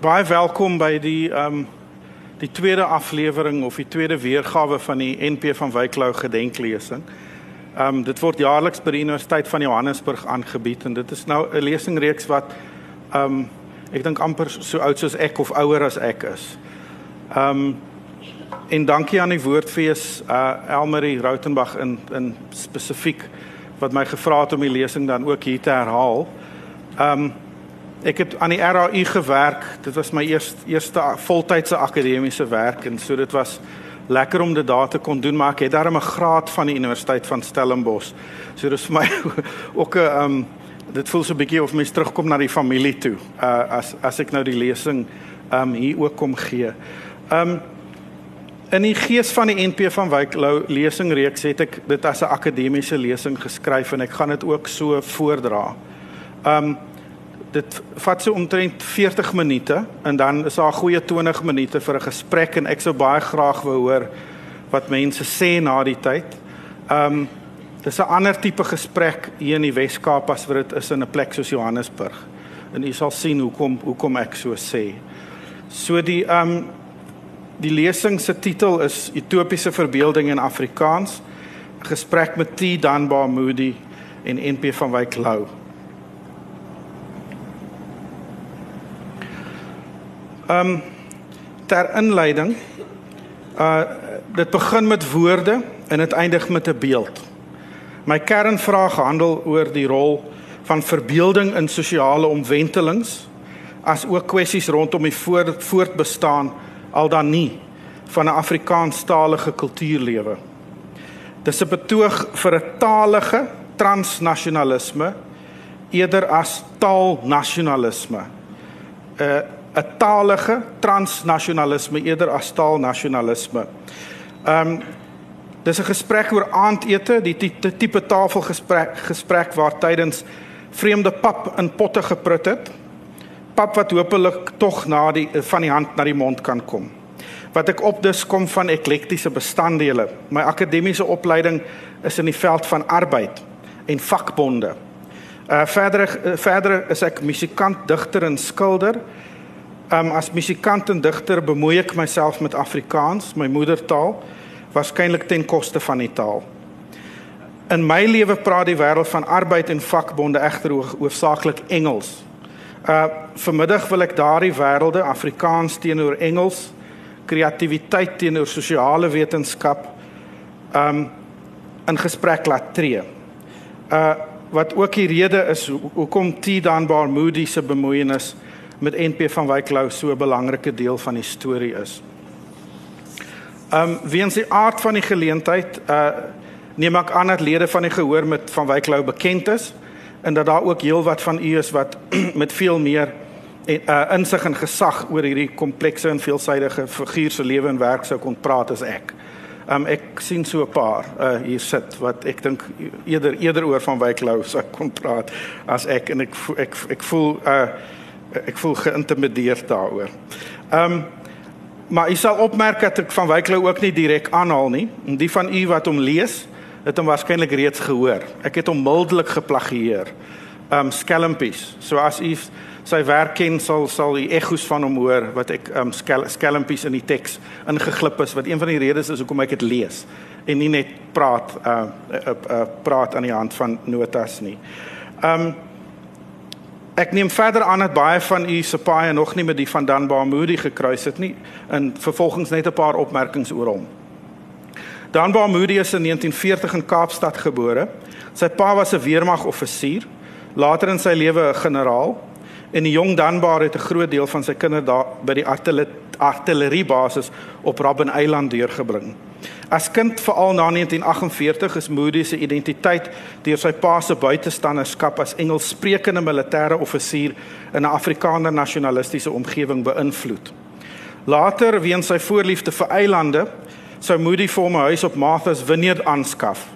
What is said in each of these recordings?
baie welkom by die ehm um, die tweede aflewering of die tweede weergawe van die NP van Wyklou gedenklesing. Ehm um, dit word jaarliks by die Universiteit van Johannesburg aangebied en dit is nou 'n lesingreeks wat ehm um, ek dink amper so oud soos ek of ouer as ek is. Ehm um, en dankie aan die woordfees uh Elmarie Rautenbach in in spesifiek wat my gevra het om die lesing dan ook hier te herhaal. Ehm um, ek het aan die RAU gewerk. Dit was my eerste eerste voltydse akademiese werk en so dit was lekker om dit daar te kon doen maar ek het daarmee 'n graad van die Universiteit van Stellenbosch. So dis vir my ook 'n um, dit voel so 'n bietjie of mens terugkom na die familie toe. Uh as as ek nou die lesing um, hier ook kom gee. Um, in die gees van die NP van Wyklou lesingreeks het ek dit as 'n akademiese lesing geskryf en ek gaan dit ook so voordra. Um, dit vat so omtrent 40 minute en dan is daar 'n goeie 20 minute vir 'n gesprek en ek sou baie graag wou hoor wat mense sê na die tyd. Um dis 'n ander tipe gesprek hier in die Wes-Kaap as wat dit is in 'n plek soos Johannesburg. En u sal sien hoekom hoekom ek so sê. So die um die lesing se titel is Utopiese verbeelding in Afrikaans. Gesprek met T Dunbar Moody en NP van Wyk Lou. Ehm um, ter inleiding uh dit begin met woorde en dit eindig met 'n beeld. My kernvraag handel oor die rol van verbeelding in sosiale omwentelings as ook kwessies rondom die voort, voortbestaan al dan nie van 'n Afrikaanstalige kultuurlewe. Dis 'n betoog vir 'n talige transnasionalisme eerder as taalnasionalisme. uh, 'n talige transnasionalisme eerder as taalnasionalisme. Ehm um, dis 'n gesprek oor aandete, die tipe tafelgesprek gesprek waar tydens vreemde pap in potte geprut het. Pap wat hopelik tog na die van die hand na die mond kan kom. Wat ek opdus kom van eklektiese bestanddele. My akademiese opleiding is in die veld van arbeid en vakbonde. Uh verder uh, verder is ek musikant, digter en skilder. Um as musikant en digter bemoei ek myself met Afrikaans, my moedertaal, waarskynlik ten koste van die taal. In my lewe praat die wêreld van arbeid en vakbonde egter hoofsaaklik Engels. Uh vanmiddag wil ek daardie wêrelde Afrikaans teenoor Engels, kreatiwiteit teenoor sosiale wetenskap um in gesprek laat tree. Uh wat ook die rede is hoekom T Dunbar Moody se bemoeienis met NP van Wyklou so 'n belangrike deel van die storie is. Um weens die aard van die geleentheid uh neem ek aan dat lede van die gehoor met van Wyklou bekend is en dat daar ook heelwat van u is wat met veel meer en uh insig en gesag oor hierdie komplekse en veelsidige figuur se lewe en werk sou kon praat as ek. Um ek sien so 'n paar uh hier sit wat ek dink eerder eerder oor van Wyklou sou kon praat as ek en ek ek ek voel uh ek voel geïntimideer daaroor. Ehm um, maar u sal opmerk dat ek van Wyklou ook nie direk aanhaal nie. En die van u wat hom lees, het hom waarskynlik reeds gehoor. Ek het hom mildelik geplagieer. Ehm um, skelmpies. So as u sy werk ken sal sal die ekko's van hom hoor wat ek ehm um, skel, skelmpies in die teks ingeglip is wat een van die redes is hoekom ek dit lees en nie net praat uh, uh, uh praat aan die hand van notas nie. Ehm um, Ek neem verder aan dat baie van u se paai nog nie met die van Dunbar Moody gekruis het nie en vervolgens net 'n paar opmerkings oor hom. Dunbar Moody is in 1940 in Kaapstad gebore. Sy pa was 'n weermagoffisier, later in sy lewe 'n generaal en die jong Dunbar het 'n groot deel van sy kinderdae by die artilleriebasis op Robben Eiland deurgebring. As kind veral na 1948 is Moody se identiteit deur sy pa se buitestanderskap as Engelssprekende militêre offisier in 'n Afrikaner nasionalistiese omgewing beïnvloed. Later, weens sy voorliefde vir eilande, sou Moody vir hom 'n huis op Martha's Vineyard aanskaf.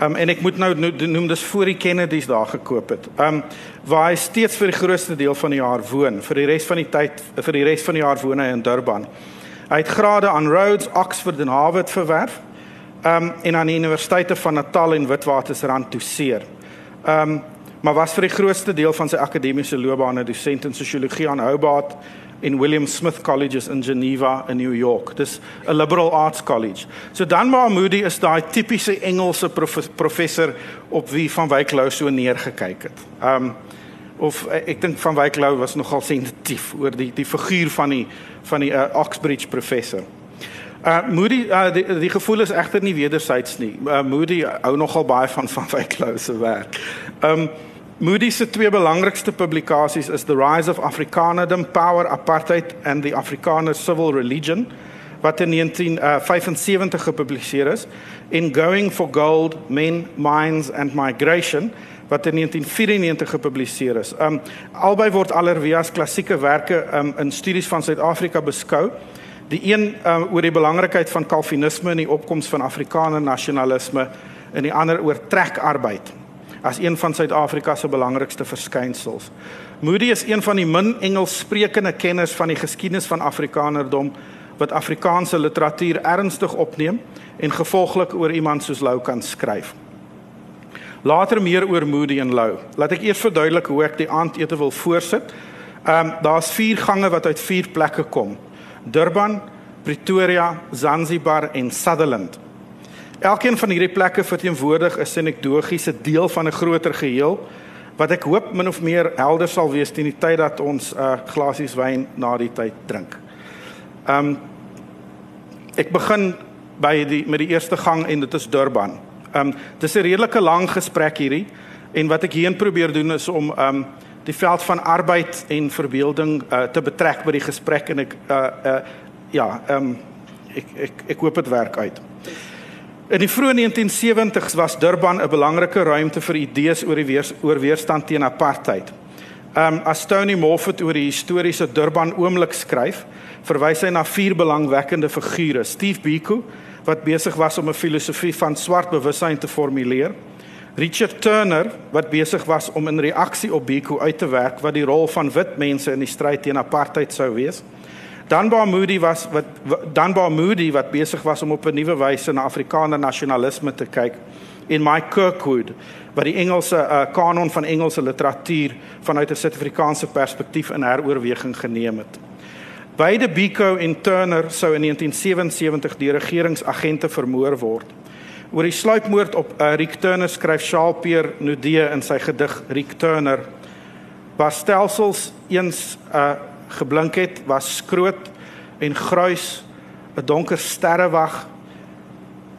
Um en ek moet nou noem dis voor die Kennedys daar gekoop het. Um waar hy steeds vir die grootste deel van die jaar woon. Vir die res van die tyd vir die res van die jaar woon hy in Durban. Hy het grade aan Rhodes, Oxford en Harvard verwerf. Um en aan die universiteite van Natal en Witwatersrand doseer. Um maar was vir die grootste deel van sy akademiese loopbaan 'n dosent in sosiologie aan Hobart en William Smith Colleges in Geneva in New York. Dis 'n liberal arts college. So Dunbar Moody is daai tipiese Engelse prof professor op wie van Wyk Lou so neergekyk het. Um of eh, ek dink van Wyk Lou was nogal sensitief oor die die figuur van die van die uh, Oxbridge professor. Uh Moody uh die, die gevoel is egter nie wedersyds nie. Uh, Moody hou nogal baie van van Wyk Lou se werk. Um Moody se twee belangrikste publikasies is The Rise of Afrikanerdom, Power, Apartheid and the Afrikaner Civil Religion wat in 1975 gepubliseer is en Going for Gold, Men, Mines and Migration wat in 1994 gepubliseer is. Um albei word alreeds as klassieke werke um in studies van Suid-Afrika beskou. Die een um oor die belangrikheid van Calvinisme en die opkoms van Afrikaner nasionalisme en die ander oor trekarbeid as een van Suid-Afrika se belangrikste verskynsels. Moody is een van die min Engels sprekende kenners van die geskiedenis van Afrikanerdom wat Afrikaanse literatuur ernstig opneem en gevolglik oor iemand soos Lou kan skryf. Later meer oor Moody en Lou. Laat ek eers verduidelik hoe ek die aandete wil voorsit. Ehm um, daar's vier gange wat uit vier plekke kom. Durban, Pretoria, Zanzibar en Sutherland. Elkeen van hierdie plekke verteenwoordig 'n sinekdogiese deel van 'n groter geheel wat ek hoop min of meer helder sal wees teen die tyd dat ons 'n uh, glasies wyn na die tyd drink. Um ek begin by die met die eerste gang en dit is Durban. Um dis 'n redelike lang gesprek hierdie en wat ek hierin probeer doen is om um die veld van arbeid en verbeelding uh, te betrek by die gesprek en ek uh, uh ja, um ek ek ek hoop dit werk uit. In die vroeë 1970s was Durban 'n belangrike ruimte vir idees oor die weers, oor weerstand teen apartheid. Um as Tony Moffat oor die historiese Durban oomblik skryf, verwys hy na vier belangwekkende figure: Steve Biko wat besig was om 'n filosofie van swart bewussyn te formuleer, Richard Turner wat besig was om in reaksie op Biko uit te werk wat die rol van wit mense in die stryd teen apartheid sou wees. Dunbar Moody was wat Dunbar Moody wat besig was om op 'n nuwe wyse na Afrikaner nasionalisme te kyk en Mike Kirkwood wat die Engelse uh, kanon van Engelse literatuur vanuit 'n Suid-Afrikaanse perspektief in heroorweging geneem het. Beide Biko en Turner sou in 1977 deur regeringsagente vermoor word. Oor die sluipmoord op uh, Rick Turner skryf Charles Pierre Nudee in sy gedig Rick Turner: "Waar stelsels eens uh, geblink het was skroot en gruis 'n donker sterrewag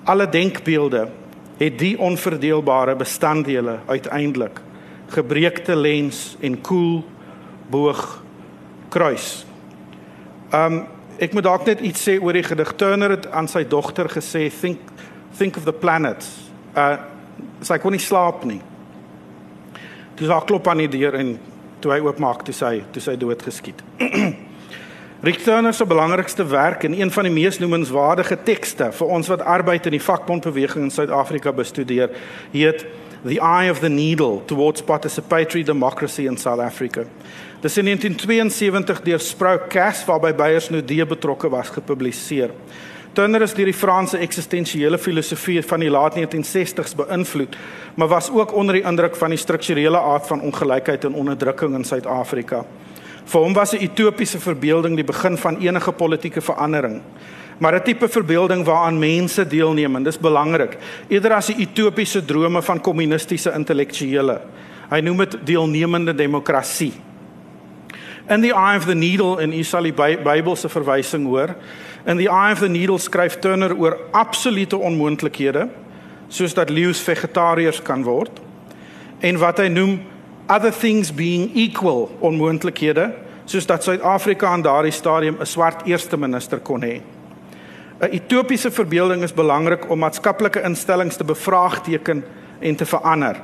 alle denkbeelde het die onverdeelbare bestanddele uiteindelik gebreekte lens en koel boog kruis. Um ek moet dalk net iets sê oor die gedig Turner het aan sy dogter gesê think think of the planets. Uh sy kon nie slaap nie. Toe sy klop aan die deur en toe hy oopmaak toe sy toe sy dood geskiet. Rick Turner se belangrikste werk en een van die mees noemenswaardige tekste vir ons wat arbeid in die vakbondbeweging in Suid-Afrika bestudeer, heet The Eye of the Needle Towards Participatory Democracy in South Africa. Dit is in 1972 deur Sprout Cass waarby Beyers Nudee betrokke was gepubliseer. Turner is deur die Franse eksistensiële filosofie van die laat 1960s beïnvloed, maar was ook onder die indruk van die strukturele aard van ongelykheid en onderdrukking in Suid-Afrika. Vir hom was 'n utopiese verbeelding die begin van enige politieke verandering. Maar 'n tipe verbeelding waaraan mense deelneem en dis belangrik, eerder as die utopiese drome van kommunistiese intellektuele. Hy noem dit deelnemende demokrasie. In the eye of the needle in Isali Bybelse verwysing hoor, In the Eye of the Needle skryf Turner oor absolute onmoontlikhede soos dat leeu's vegetariërs kan word en wat hy noem other things being equal onmoontlikhede soos dat Suid-Afrika aan daardie stadium 'n swart eerste minister kon hê. 'n Utopiese verbeelding is belangrik om maatskaplike instellings te bevraagteken en te verander.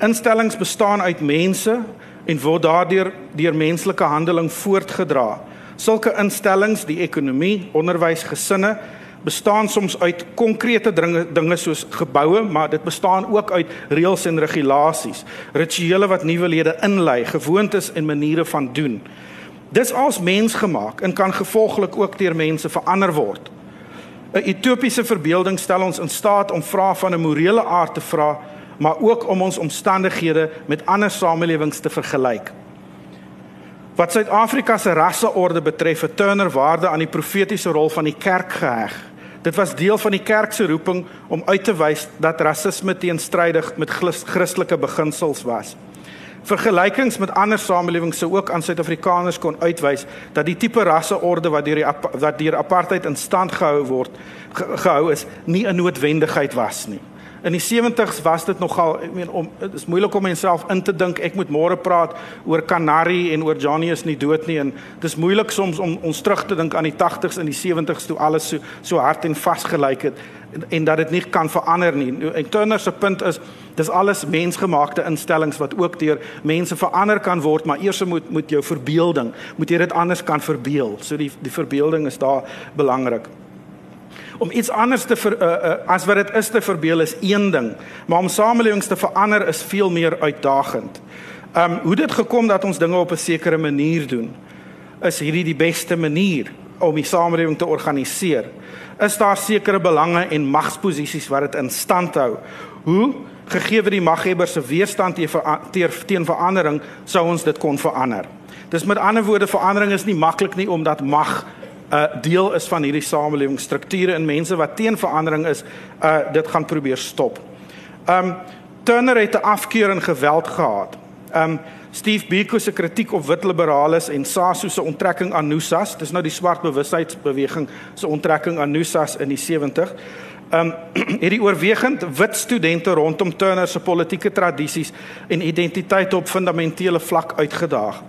Instellings bestaan uit mense en word daardeur deur menslike handeling voortgedra. Sulke instellings, die ekonomie, onderwys, gesinne bestaan soms uit konkrete dinge, dinge soos geboue, maar dit bestaan ook uit reëls en regulasies, rituele wat nuwe lede inlei, gewoontes en maniere van doen. Dis als mensgemaak en kan gevolglik ook deur mense verander word. 'n Utopiese verbeelding stel ons in staat om vrae van 'n morele aard te vra, maar ook om ons omstandighede met ander samelewings te vergelyk. Wat Suid-Afrika se rasseorde betref, het Turner waarde aan die profetiese rol van die kerk geheg. Dit was deel van die kerk se roeping om uit te wys dat rasisme teenstrydig met Christelike beginsels was. Vergelykings met ander samelewings sou ook aan Suid-Afrikaners kon uitwys dat die tipe rasseorde wat deur die wat deur apartheid in stand gehou word gehou is, nie 'n noodwendigheid was nie. In die 70's was dit nogal, ek meen om dit is moeilik om myself in te dink ek moet môre praat oor Canary en oor Johnny is nie dood nie en dit is moeilik soms om ons terug te dink aan die 80's en die 70's toe alles so so hard en vas gelyk het en, en dat dit nie kan verander nie. En Turner se punt is dis alles mensgemaakte instellings wat ook deur mense verander kan word, maar eers moet moet jou verbeelding, moet jy dit anders kan verbeel. So die die verbeelding is daar belangrik om iets anders te ver, uh, uh, as wat dit is te verbeel is een ding, maar om samelewings te verander is veel meer uitdagend. Um hoe dit gekom dat ons dinge op 'n sekere manier doen? Is hierdie die beste manier om die samelewing te organiseer? Is daar sekere belange en magsposisies wat dit in stand hou? Hoe gegee die maghebbers se weerstand teen verandering sou ons dit kon verander? Dis met ander woorde verandering is nie maklik nie omdat mag uh, deel is van hierdie samelewingsstrukture en mense wat teen verandering is, uh dit gaan probeer stop. Um Turner het 'n afkeur en geweld gehad. Um Steve Biko se kritiek op wit liberales en SASO se onttrekking aan NUSAS, dis nou die swart bewustheidsbeweging se onttrekking aan NUSAS in die 70. Um het die oorwegend wit studente rondom Turner se politieke tradisies en identiteit op fundamentele vlak uitgedaag.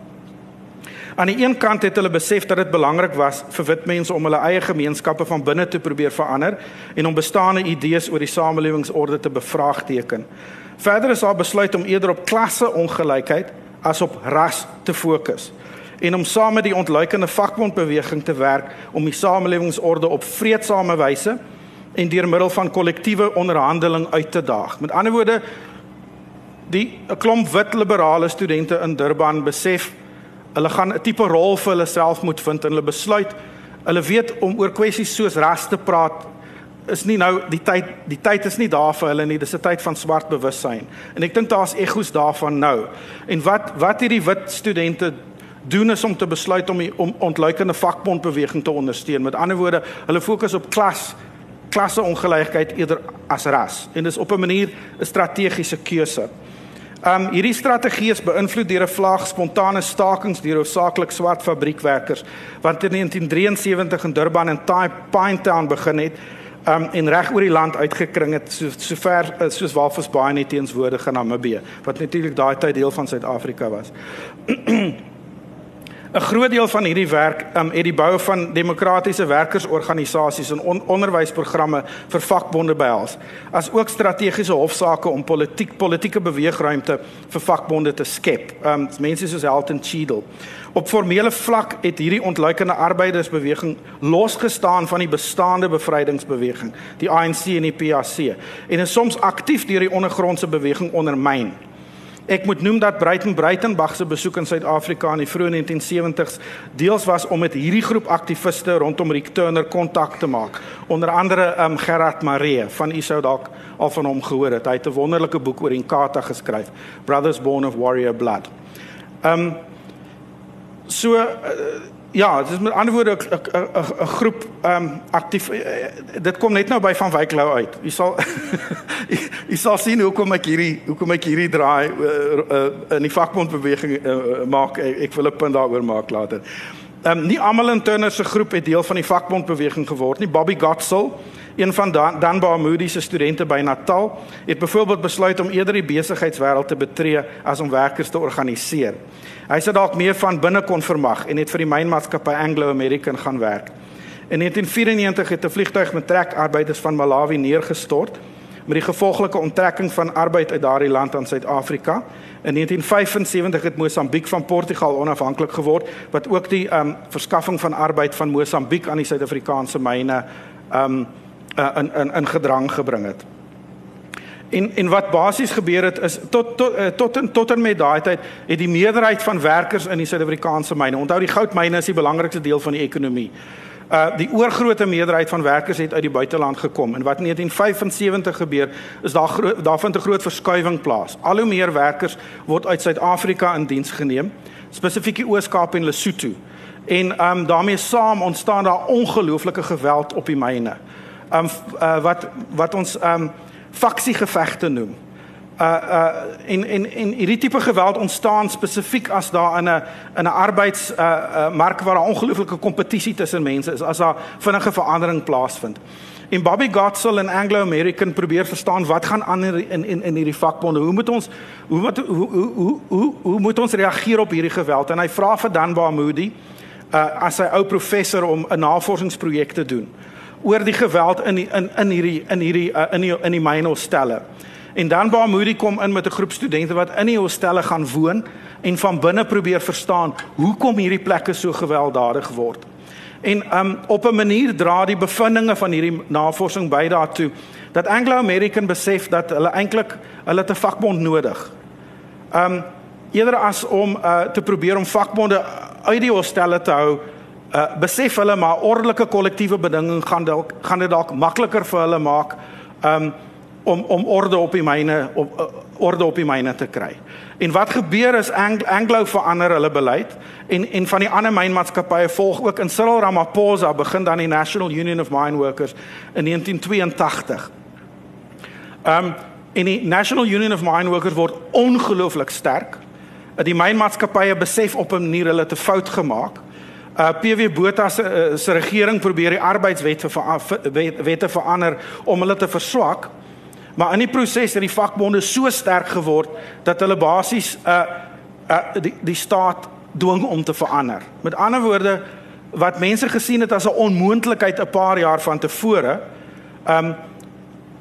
Aan die een kant het hulle besef dat dit belangrik was vir wit mense om hulle eie gemeenskappe van binne te probeer verander en om bestaande idees oor die samelewingsorde te bevraagteken. Verder is daar besluit om eerder op klasseongelykheid as op ras te fokus en om saam met die ontluikende vakbondbeweging te werk om die samelewingsorde op vredesame wyse en deur middel van kollektiewe onderhandeling uit te daag. Met ander woorde die 'n klomp wit liberale studente in Durban besef Hulle gaan 'n tipe rol vir hulle self moet vind en hulle besluit hulle weet om oor kwessies soos ras te praat is nie nou die tyd die tyd is nie daar vir hulle nie dis 'n tyd van swart bewussyn en ek dink daar's egos daarvan nou. En wat wat hierdie wit studente doen is om te besluit om die om ontluikende vakbondbeweging te ondersteun. Met ander woorde hulle fokus op klas klasse ongelykheid eerder as ras. En dis op 'n manier 'n strategiese keuse Um hierdie strategie is beïnvloed deur 'n vlaag spontane stakings deur hoofsaaklik swart fabriekwerkers wat in 1973 in Durban en Pinetown begin het um en reg oor die land uitgekring het so sover eh, soos Walvis Bay net teenswoordig in Namibië wat natuurlik daai tyd deel van Suid-Afrika was. 'n Groot deel van hierdie werk um, het die bou van demokratiese werkersorganisasies en on onderwysprogramme vir vakbonde behels, as ook strategiese hofsaake om politiek politieke beweegruimte vir vakbonde te skep. Um mense soos Elton Cheadle. Op formele vlak het hierdie ontluikende arbeidersbeweging losgestaan van die bestaande bevrydingsbeweging, die ANC en die PAC, en is soms aktief deur die ondergrondse beweging ondermyn. Ek moet noem dat Breiten Breitenberg se besoek in Suid-Afrika in die vroeë 1970s deels was om met hierdie groep aktiviste rondom Rick Turner kontak te maak. Onder andere um Gerard Maree van u sou dalk al van hom gehoor het. Hy het 'n wonderlike boek oor Inkatha geskryf, Brothers Born of Warrior Blood. Um so uh, Ja, dit is met ander woorde 'n groep ehm um, aktief eh, dit kom net nou by van Wyk Lou uit. U sal u sal sien hoekom ek hierdie hoekom ek hierdie draai uh, uh, in die vakbondbeweging uh, maak ek, ek wil 'n punt daaroor maak later. Ehm um, nie almal in Turner se groep het deel van die vakbondbeweging geword nie. Bobby Gotsel, een van Dan Danbar Moody se studente by Natal, het byvoorbeeld besluit om eerder die besigheidswêreld te betree as om werkers te organiseer. Hy sê dalk meer van binne kon vermag en het vir die mynmaatskappy Anglo American gaan werk. In 1994 het 'n vliegtuig met trekarbeiders van Malawi neergestort met die gevolglike onttrekking van arbeid uit daardie land aan Suid-Afrika. In 1975 het Mosambiek van Portugal onafhanklik geword wat ook die um verskaffing van arbeid van Mosambiek aan die Suid-Afrikaanse myne um uh, in in in gedrang gebring het. En en wat basies gebeur het is tot tot uh, tot en tot en met daai tyd het die meerderheid van werkers in die Suid-Afrikaanse myne. Onthou die goudmyne is die belangrikste deel van die ekonomie. Uh die oorgrootste meerderheid van werkers het uit die buiteland gekom en wat in 1975 gebeur is daar daar vind 'n groot verskuiwing plaas. Al hoe meer werkers word uit Suid-Afrika in diens geneem. spesifiek die Oos-Kaap en Lesotho. En um, daarmee saam ontstaan daar ongelooflike geweld op die myne. Um, uh, wat wat ons um, faksiegevegte noem. Uh uh en en en hierdie tipe geweld ontstaan spesifiek as daar in 'n in 'n arbeids uh, uh mark waar daar ongelooflike kompetisie tussen mense is as daar vinnige verandering plaasvind. En Bobby Gottsel en Anglo American probeer verstaan wat gaan aan in in in hierdie vakbonde. Hoe moet ons hoe moet hoe hoe hoe hoe, hoe moet ons reageer op hierdie geweld? En hy vra vir Danbar Moody uh as sy ou professor om 'n navorsingsprojek te doen oor die geweld in die, in in hierdie in hierdie uh, in die in die mynhostelle. En dan Baa Moody kom in met 'n groep studente wat in die hostelle gaan woon en van binne probeer verstaan hoekom hierdie plekke so gewelddadig word. En um op 'n manier dra die bevindinge van hierdie navorsing by daartoe dat Anglo American besef dat hulle eintlik hulle 'n vakbond nodig. Um eerder as om uh te probeer om vakbonde uit die hostelle te hou, uh besef hulle maar ordelike kollektiewe bedinging gaan dalk gaan dit dalk makliker vir hulle maak. Um om om orde op die myne op uh, orde op die myne te kry. En wat gebeur is Ang Anglo verander hulle beleid en en van die ander mynmaatskappye volg ook in Cyril Ramaphosa begin dan die National Union of Mine Workers in 1982. Um en die National Union of Mine Workers word ongelooflik sterk. Die mynmaatskappye besef op 'n manier hulle te fout gemaak. Uh PW Botha se uh, se regering probeer die arbeidswet vir wette verander om hulle te verswak. Maar in die proses het die vakbonde so sterk geword dat hulle basies uh, uh, die die staat dwing om te verander. Met ander woorde wat mense gesien het as 'n onmoontlikheid 'n paar jaar van tevore, um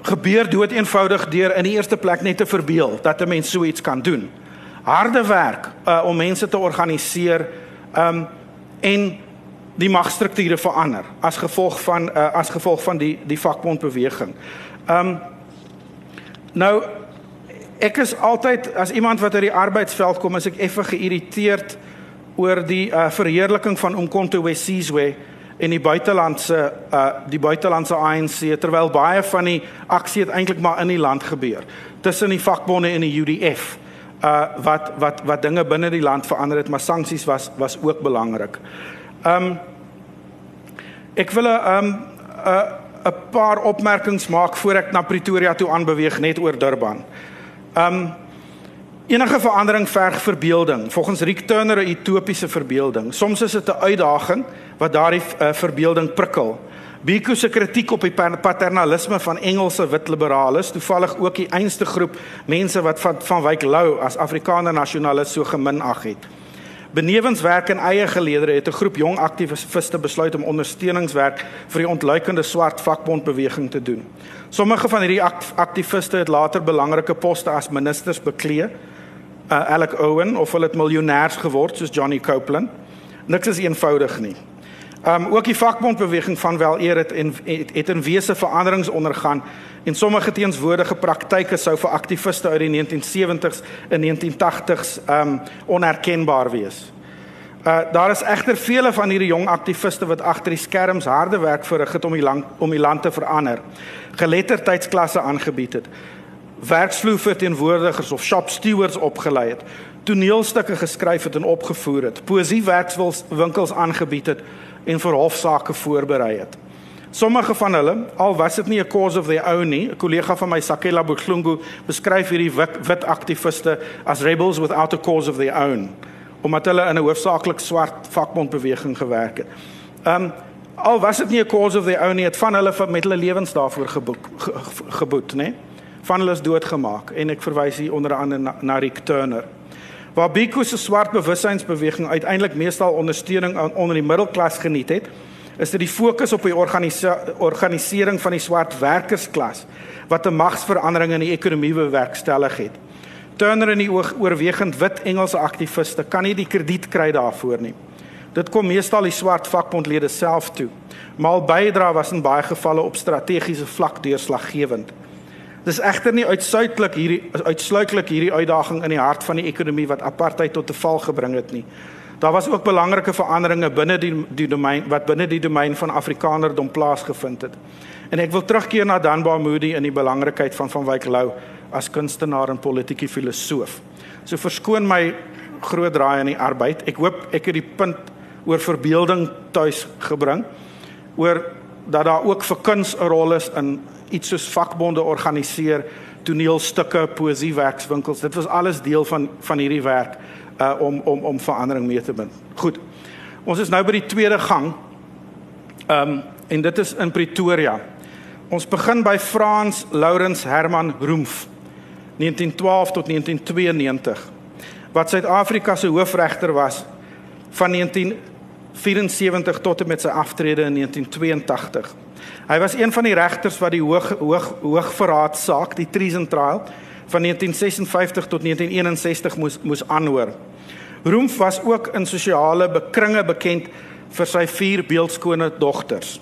gebeur dood eenvoudig deur in die eerste plek net te verbeel dat 'n mens so iets kan doen. Harde werk uh, om mense te organiseer um en die magstrukture verander as gevolg van uh, as gevolg van die die vakbondbeweging. Um Nou ek is altyd as iemand wat uit die arbeidsveld kom, as ek effe geïrriteerd oor die uh, verheerliking van Umkhonto we Sizwe en die buitelandse uh, die buitelandse ANC terwyl baie van die aksie eintlik maar in die land gebeur tussen die vakbonde en die UDF wat wat wat dinge binne die land verander het maar sanksies was was ook belangrik. Um ek wil 'n um 'n uh, 'n paar opmerkings maak voor ek na Pretoria toe aanbeweeg net oor Durban. Um enige verandering verg verbeelding. Volgens Rick Turner 'n utopiese verbeelding. Soms is dit 'n uitdaging wat daardie uh, verbeelding prikkel. Biko se kritiek op die paternalisme van Engelse wit liberales, toevallig ook die einste groep mense wat van van Wyk Lou as Afrikaner nasionalis so geminag het. Benewens werk in eie geleedere het 'n groep jong aktiviste besluit om ondersteuningswerk vir die ontluikende swart vakbondbeweging te doen. Sommige van hierdie aktiviste het later belangrike poste as ministers beklee. Uh, Alec Owen of hulle het miljonêers geword soos Johnny Copeland. Niks is eenvoudig nie. Um ook die vakbondbeweging van wel eer het en het, het in wese veranderings ondergaan en sommige teenswoordige praktyke sou vir aktiviste uit die 1970s en 1980s um onherkenbaar wees. Uh daar is egter vele van hierdie jong aktiviste wat agter die skerms harde werk verrig het om die land om die land te verander. Geletterdheidsklasse aangebied het. Werksvloer vir teenwoordigers of shop stewards opgelei het. Toneelstukke geskryf het en opgevoer het. Poesie werkswinkels aangebied het en vir hofsaake voorberei het. Sommige van hulle, al was dit nie 'n cause of their own nie, 'n kollega van my Sakela Buklungu beskryf hierdie wit, wit aktiviste as rebels without a cause of their own, omdat hulle in 'n hoofsaaklik swart vakbondbeweging gewerk het. Um al was dit nie 'n cause of their own nie, het van hulle met hulle lewens daarvoor geboek ge, geboet, né? Van hulle is doodgemaak en ek verwys hier onder andere na, na Rick Turner. Waar Biko se swart bewussynsbeweging uiteindelik meestal ondersteuning aan onder die middelklas geniet het, is dit die fokus op die organise organisering van die swart werkersklas wat 'n magsverandering in die ekonomie bewerkstellig het. Turner en die oorwegend wit Engelse aktiviste kan nie die krediet kry daarvoor nie. Dit kom meestal die swart vakbondlede self toe. Maar bydra was in baie gevalle op strategiese vlak deurslaggewend. Dis egter nie uitsluitlik hierdie uitsluitlik hierdie uitdaging in die hart van die ekonomie wat apartheid tot 'n val gebring het nie. Daar was ook belangrike veranderinge binne die die domein wat binne die domein van Afrikanerdom plaasgevind het. En ek wil terugkeer na Danbar Moody in die belangrikheid van van Wyk Lou as kunstenaar en politieke filosoof. So verskoon my groot draai in die arbeid. Ek hoop ek het die punt oor verbeelding tuis gebring oor dat daar ook vir kuns 'n rol is in iets soos vakbonde organiseer, toneelstukke, poësiewerkswinkels. Dit was alles deel van van hierdie werk uh om om om verandering mee te bind. Goed. Ons is nou by die tweede gang. Um en dit is in Pretoria. Ons begin by Frans Lourens Herman Roemf 1912 tot 1992 wat Suid-Afrika se hoofregter was van 1974 tot en met sy aftrede in 1982. Hy was een van die regters wat die hoog hoog hoogverraad saak, die treason trial van 1956 tot 1961 moes moes aanhoor. Roemf was ook in sosiale bekringe bekend vir sy vier beeldskone dogters.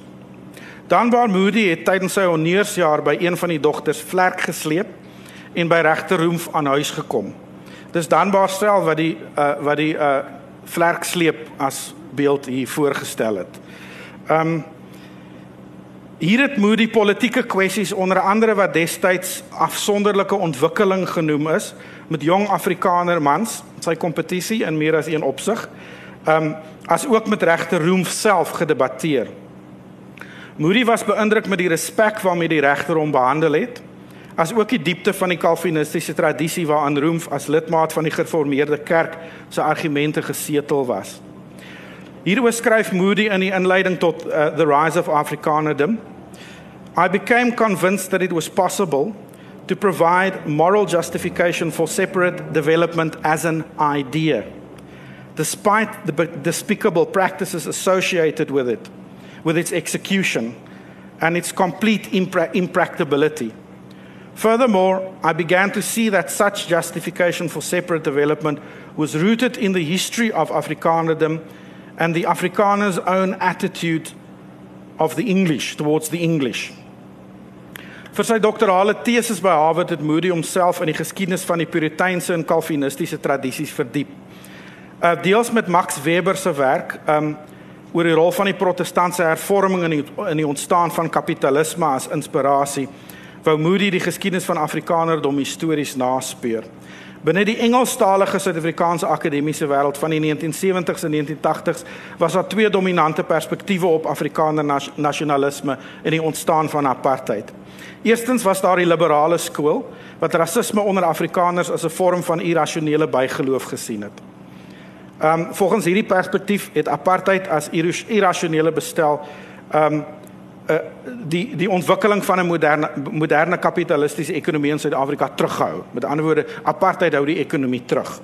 Danbaar Moody het tydens sy honeursjaar by een van die dogters vlerk gesleep en by regter Roemf aan huis gekom. Dis Danbaar self wat die uh, wat die uh, vlerk sleep as beeld hier voorgestel het. Um hier het Moody politieke kwessies onder andere wat destyds afsonderlike ontwikkeling genoem is met jong Afrikaner mans, sy kompetisie in meer as een opsig. Um as ook met regter Roemf self gedebatteer. Moody was beïndruk met die respek waarmee die regter hom behandel het, as ook die diepte van die kalvinistiese tradisie waaraan Roemf as lidmaat van die gereformeerde kerk se argumente gesetel was. Hieroor skryf Moody in die inleiding tot uh, The Rise of Afrikanerdom. I became convinced that it was possible to provide moral justification for separate development as an idea, despite the despicable practices associated with it with its execution and its complete impra- impracticability. Furthermore, I began to see that such justification for separate development was rooted in the history of Afrikanerdom and the Afrikaners' own attitude of the English towards the English. Vir sy doktorale teses by Harvard het Moody homself in die geskiedenis van die Puriteinse en Calvinistiese tradisies verdiep. Uh deels met Max Weber se werk, um oor die rol van die protestantse hervorming in die in die ontstaan van kapitalisme as inspirasie wou Moody die geskiedenis van Afrikanerdom histories naspeur. Binne die Engelstalige Suid-Afrikaanse akademiese wêreld van die 1970s en 1980s was daar twee dominante perspektiewe op Afrikaner nasionalisme en die ontstaan van apartheid. Eerstens was daar die liberale skool wat rasisme onder Afrikaners as 'n vorm van irrasionele bygeloof gesien het. Ehm um, volgens hierdie perspektief het apartheid as irrasionele bestel ehm um, uh, die die ontwikkeling van 'n moderne moderne kapitalistiese ekonomie in Suid-Afrika teruggehou. Met ander woorde, apartheid hou die ekonomie terug.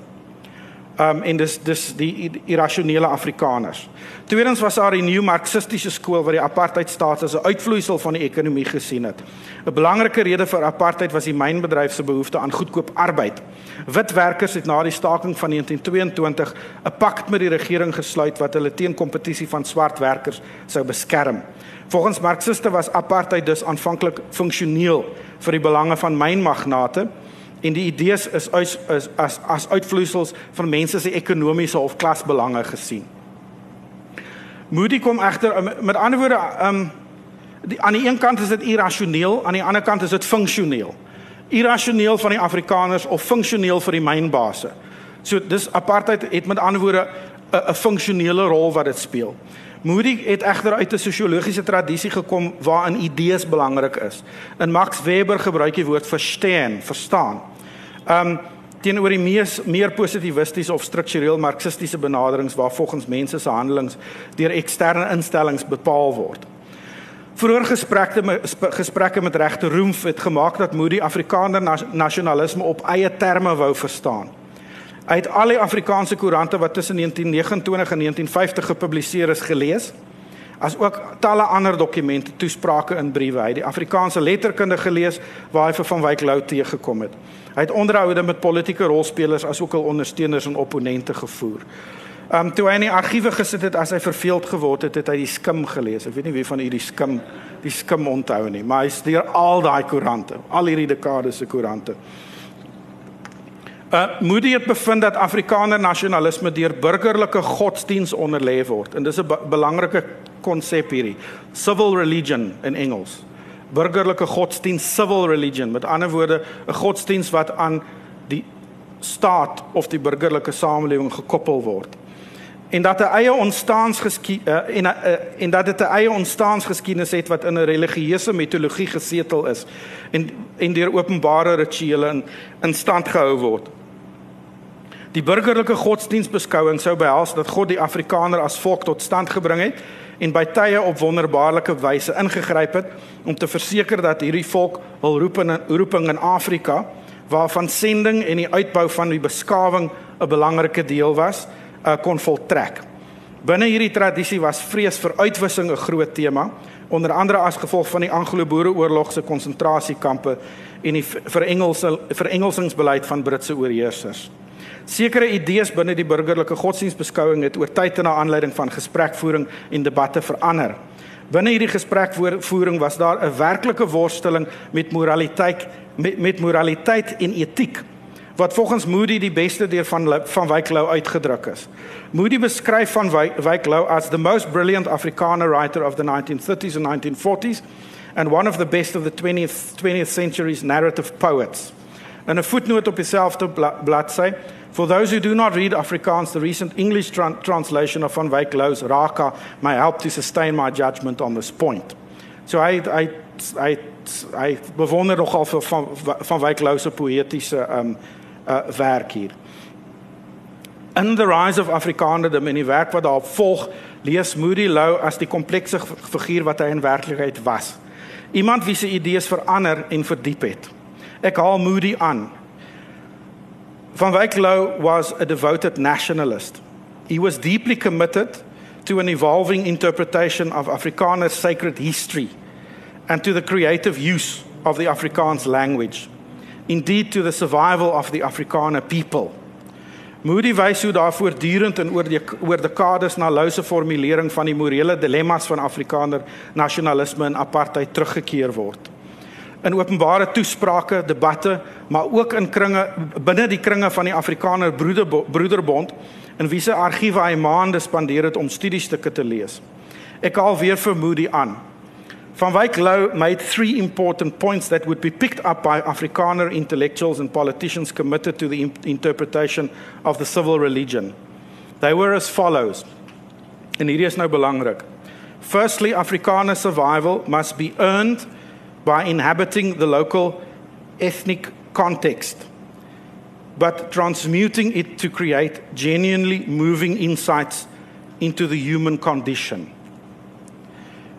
Um en dis dis die irrasionele Afrikaners. Tweedens was daar 'n nuwe marxistiese skool wat die apartheidstaat as 'n uitvloeisel van die ekonomie gesien het. 'n Belangrike rede vir apartheid was die mynbedryf se behoefte aan goedkoop arbeid. Wit werkers het na die staking van 1922 'n pakt met die regering gesluit wat hulle teen kompetisie van swart werkers sou beskerm. Volgens marxiste was apartheid dus aanvanklik funksioneel vir die belange van mynmagnate en die idees is as is, as as uitvloeisels van mense se ekonomiese of klasbelange gesien. Moody kom egter um, met ander woorde um die, aan die een kant is dit irrasioneel, aan die ander kant is dit funksioneel. Irrasioneel van die Afrikaners of funksioneel vir die mynbase. So dis apartheid het met ander woorde 'n funksionele rol wat dit speel. Moody het egter uit 'n sosiologiese tradisie gekom waarin idees belangrik is. In Max Weber gebruik hy woord verstaan, verstaan. Um teenoor die mees meer positivistiese of struktureel marxistiese benaderings waar volgens mense se handelings deur eksterne instellings bepaal word. Vroeger gesprekke gesprekke met regter Roemf het gemaak dat Moody Afrikaner nasionalisme op eie terme wou verstaan. Het al die Afrikaanse koerante wat tussen 1929 en 1950 gepubliseer is gelees, as ook talle ander dokumente, toesprake en briewe. Hy het die Afrikaanse letterkunde gelees waar hy vir van Wyk Lou teëgekom het. Hy het onderhoude met politieke rolspelers as ook al ondersteuners en opponente gevoer. Um toe hy in die argiewe gesit het as hy verveeld geword het, het hy die skim gelees. Ek weet nie wie van u die skim die skim onthou nie, maar hy studeer al daai koerante, al hierdie dekades se koerante. Uh Moody het bevind dat Afrikaner nasionalisme deur burgerlike godsdiens onderlê word en dis 'n be belangrike konsep hierdie. Civil religion in Engels. Burgerlike godsdiens, civil religion, met ander woorde 'n godsdiens wat aan die staat of die burgerlike samelewing gekoppel word. En dat 'n eie ontstaansgeskiedenis uh, en uh, en dat dit 'n eie ontstaansgeskiedenis het wat in 'n religieuse mitologie gesetel is en en deur openbare rituele in, in stand gehou word. Die burgerlike godsdienstbeskouing sou behels dat God die Afrikaner as volk tot stand gebring het en by tye op wonderbaarlike wyse ingegryp het om te verseker dat hierdie volk hul roeping roeping in Afrika waarvan sending en die uitbou van die beskawing 'n belangrike deel was, uh, kon voltrek. Binne hierdie tradisie was vrees vir uitwissing 'n groot tema, onder andere as gevolg van die Anglo-Boereoorlog se konsentrasiekampe en die verengelse verengelsingsbeleid van Britse oorheersers. Sekere idees binne die burgerlike godsdienstbeskouing het oor tyd en na aanleiding van gesprekvoering en debatte verander. Binne hierdie gesprekvoering was daar 'n werklike worsteling met moraliteit met, met moraliteit en etiek wat volgens Moody die beste deur van van Wyk Lou uitgedruk is. Moody beskryf van Wyk Lou as the most brilliant Afrikaner writer of the 1930s and 1940s and one of the best of the 20th 20th century's narrative poets. In 'n voetnoot op dieselfde bladsy For those who do not read Afrikaans, the recent English tra translation of Van Wyk Lou's Raka may help to sustain my judgment on this point. So hy hy hy hy bewonder nogal vir van van Wyk Lou se poëtiese um uh werk hier. In the rise of Afrikanerdom en die werk wat daarop volg, lees Moody Lou as die komplekse figuur wat hy in werklikheid was. Iemand wie se idees verander en verdiep het. Ek haal Moody aan. Van Wyk Lou was a devoted nationalist. He was deeply committed to an evolving interpretation of Afrikaner sacred history and to the creative use of the Afrikaans language. Indeed to the survival of the Afrikaner people. Moody wys hoe daar voortdurend en oor die oor dekades na Lou se formulering van die morele dilemma's van Afrikaner nasionalisme en apartheid teruggekeer word in openbare toesprake, debatte, maar ook in kringe binne die kringe van die Afrikaner broeder, Broederbond in wie se argiewe hy maande spandeer het om studiestukke te lees. Ek haal weer vir Moody aan. Van Wyk Lou made three important points that would be picked up by Afrikaner intellectuals and politicians committed to the interpretation of the civil religion. They were as follows. En hierdie is nou belangrik. Firstly, Afrikaner survival must be earned by inhabiting the local ethnic context, but transmuting it to create genuinely moving insights into the human condition.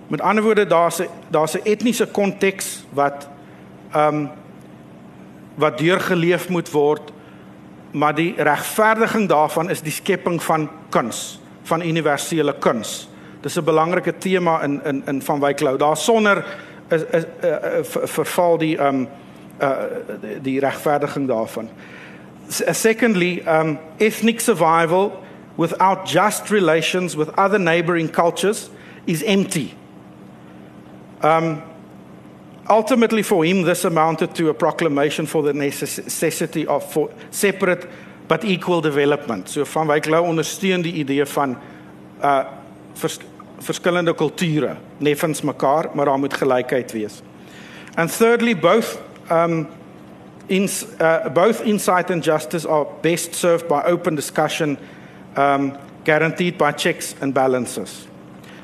Met ander woorde daar's 'n daar's 'n etniese konteks wat ehm um, wat deurgeleef moet word, maar die regverdiging daarvan is die skepping van kuns, van universele kuns. Dis 'n belangrike tema in in in van Wyklou. Daar sonder is is uh, uh, verval die um uh die regverdiging daarvan. Secondly, um ethnic survival without just relations with other neighboring cultures is empty. Um ultimately for him this amounted to a proclamation for the necessity of for separate but equal development. So van Wyk Lou ondersteun die idee van uh verskillende kulture neffens mekaar, maar daar moet gelykheid wees. And thirdly, both um in uh, both insight and justice are best served by open discussion um guaranteed by checks and balances.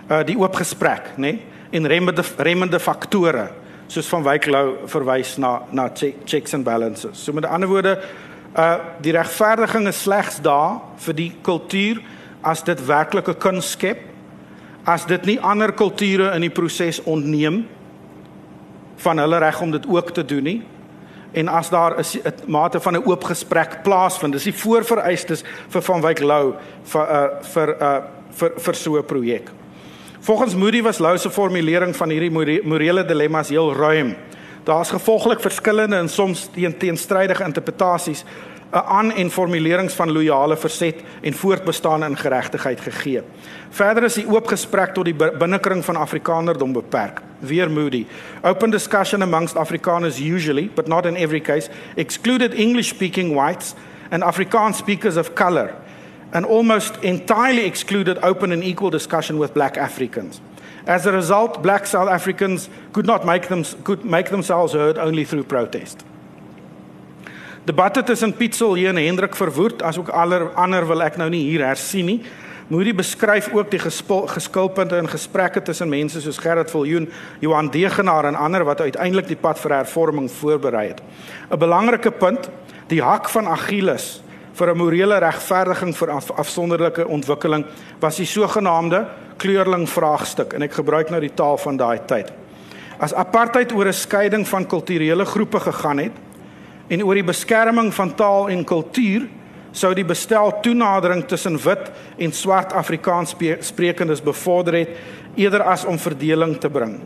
Uh die oop gesprek, nê? Nee? En remmende remmende faktore soos van Wyk Lou verwys na na checks and balances. So met ander woorde, uh die regverdiging is slegs daar vir die kultuur as dit werklike kuns skep as dit nie ander kulture in die proses ontneem van hulle reg om dit ook te doen nie en as daar 'n mate van 'n oop gesprek plaasvind dis die voorvereistes vir van Wyk Lou vir uh, vir uh, vir vir so 'n projek. Volgens Moody was Lou se formulering van hierdie morele dilemma's heel ruim. Daar's gevolglik verskillende en soms teen teenstrydige interpretasies 'n aan en formulerings van loyale verset en voortbestaan in geregtigheid gegee. Verder is die oop gesprek tot die binnekring van Afrikanerdom beperk. Weer Moody. Open discussion amongst Afrikaners usually, but not in every case, excluded English speaking whites and Afrikaans speakers of color and almost entirely excluded open and equal discussion with black Africans. As a result, black South Africans could not make them could make themselves heard only through protest. Debatte tussen Pietsel hier en Hendrik verwoed, asook aller ander wil ek nou nie hier hersien nie. Moody beskryf ook die geskilpunte in gesprekke tussen mense soos Gerard Viljoen, Johan Degenaar en ander wat uiteindelik die pad vir hervorming voorberei het. 'n Belangrike punt, die hak van Achilles vir 'n morele regverdiging vir af, afsonderlike ontwikkeling was die sogenaamde kleurling vraagstuk en ek gebruik nou die taal van daai tyd. As apartheid oor 'n skeiding van kulturele groepe gegaan het en oor die beskerming van taal en kultuur sou die bestel toenadering tussen wit en swart Afrikaans sprekendes bevorder het eerder as om verdeling te bring.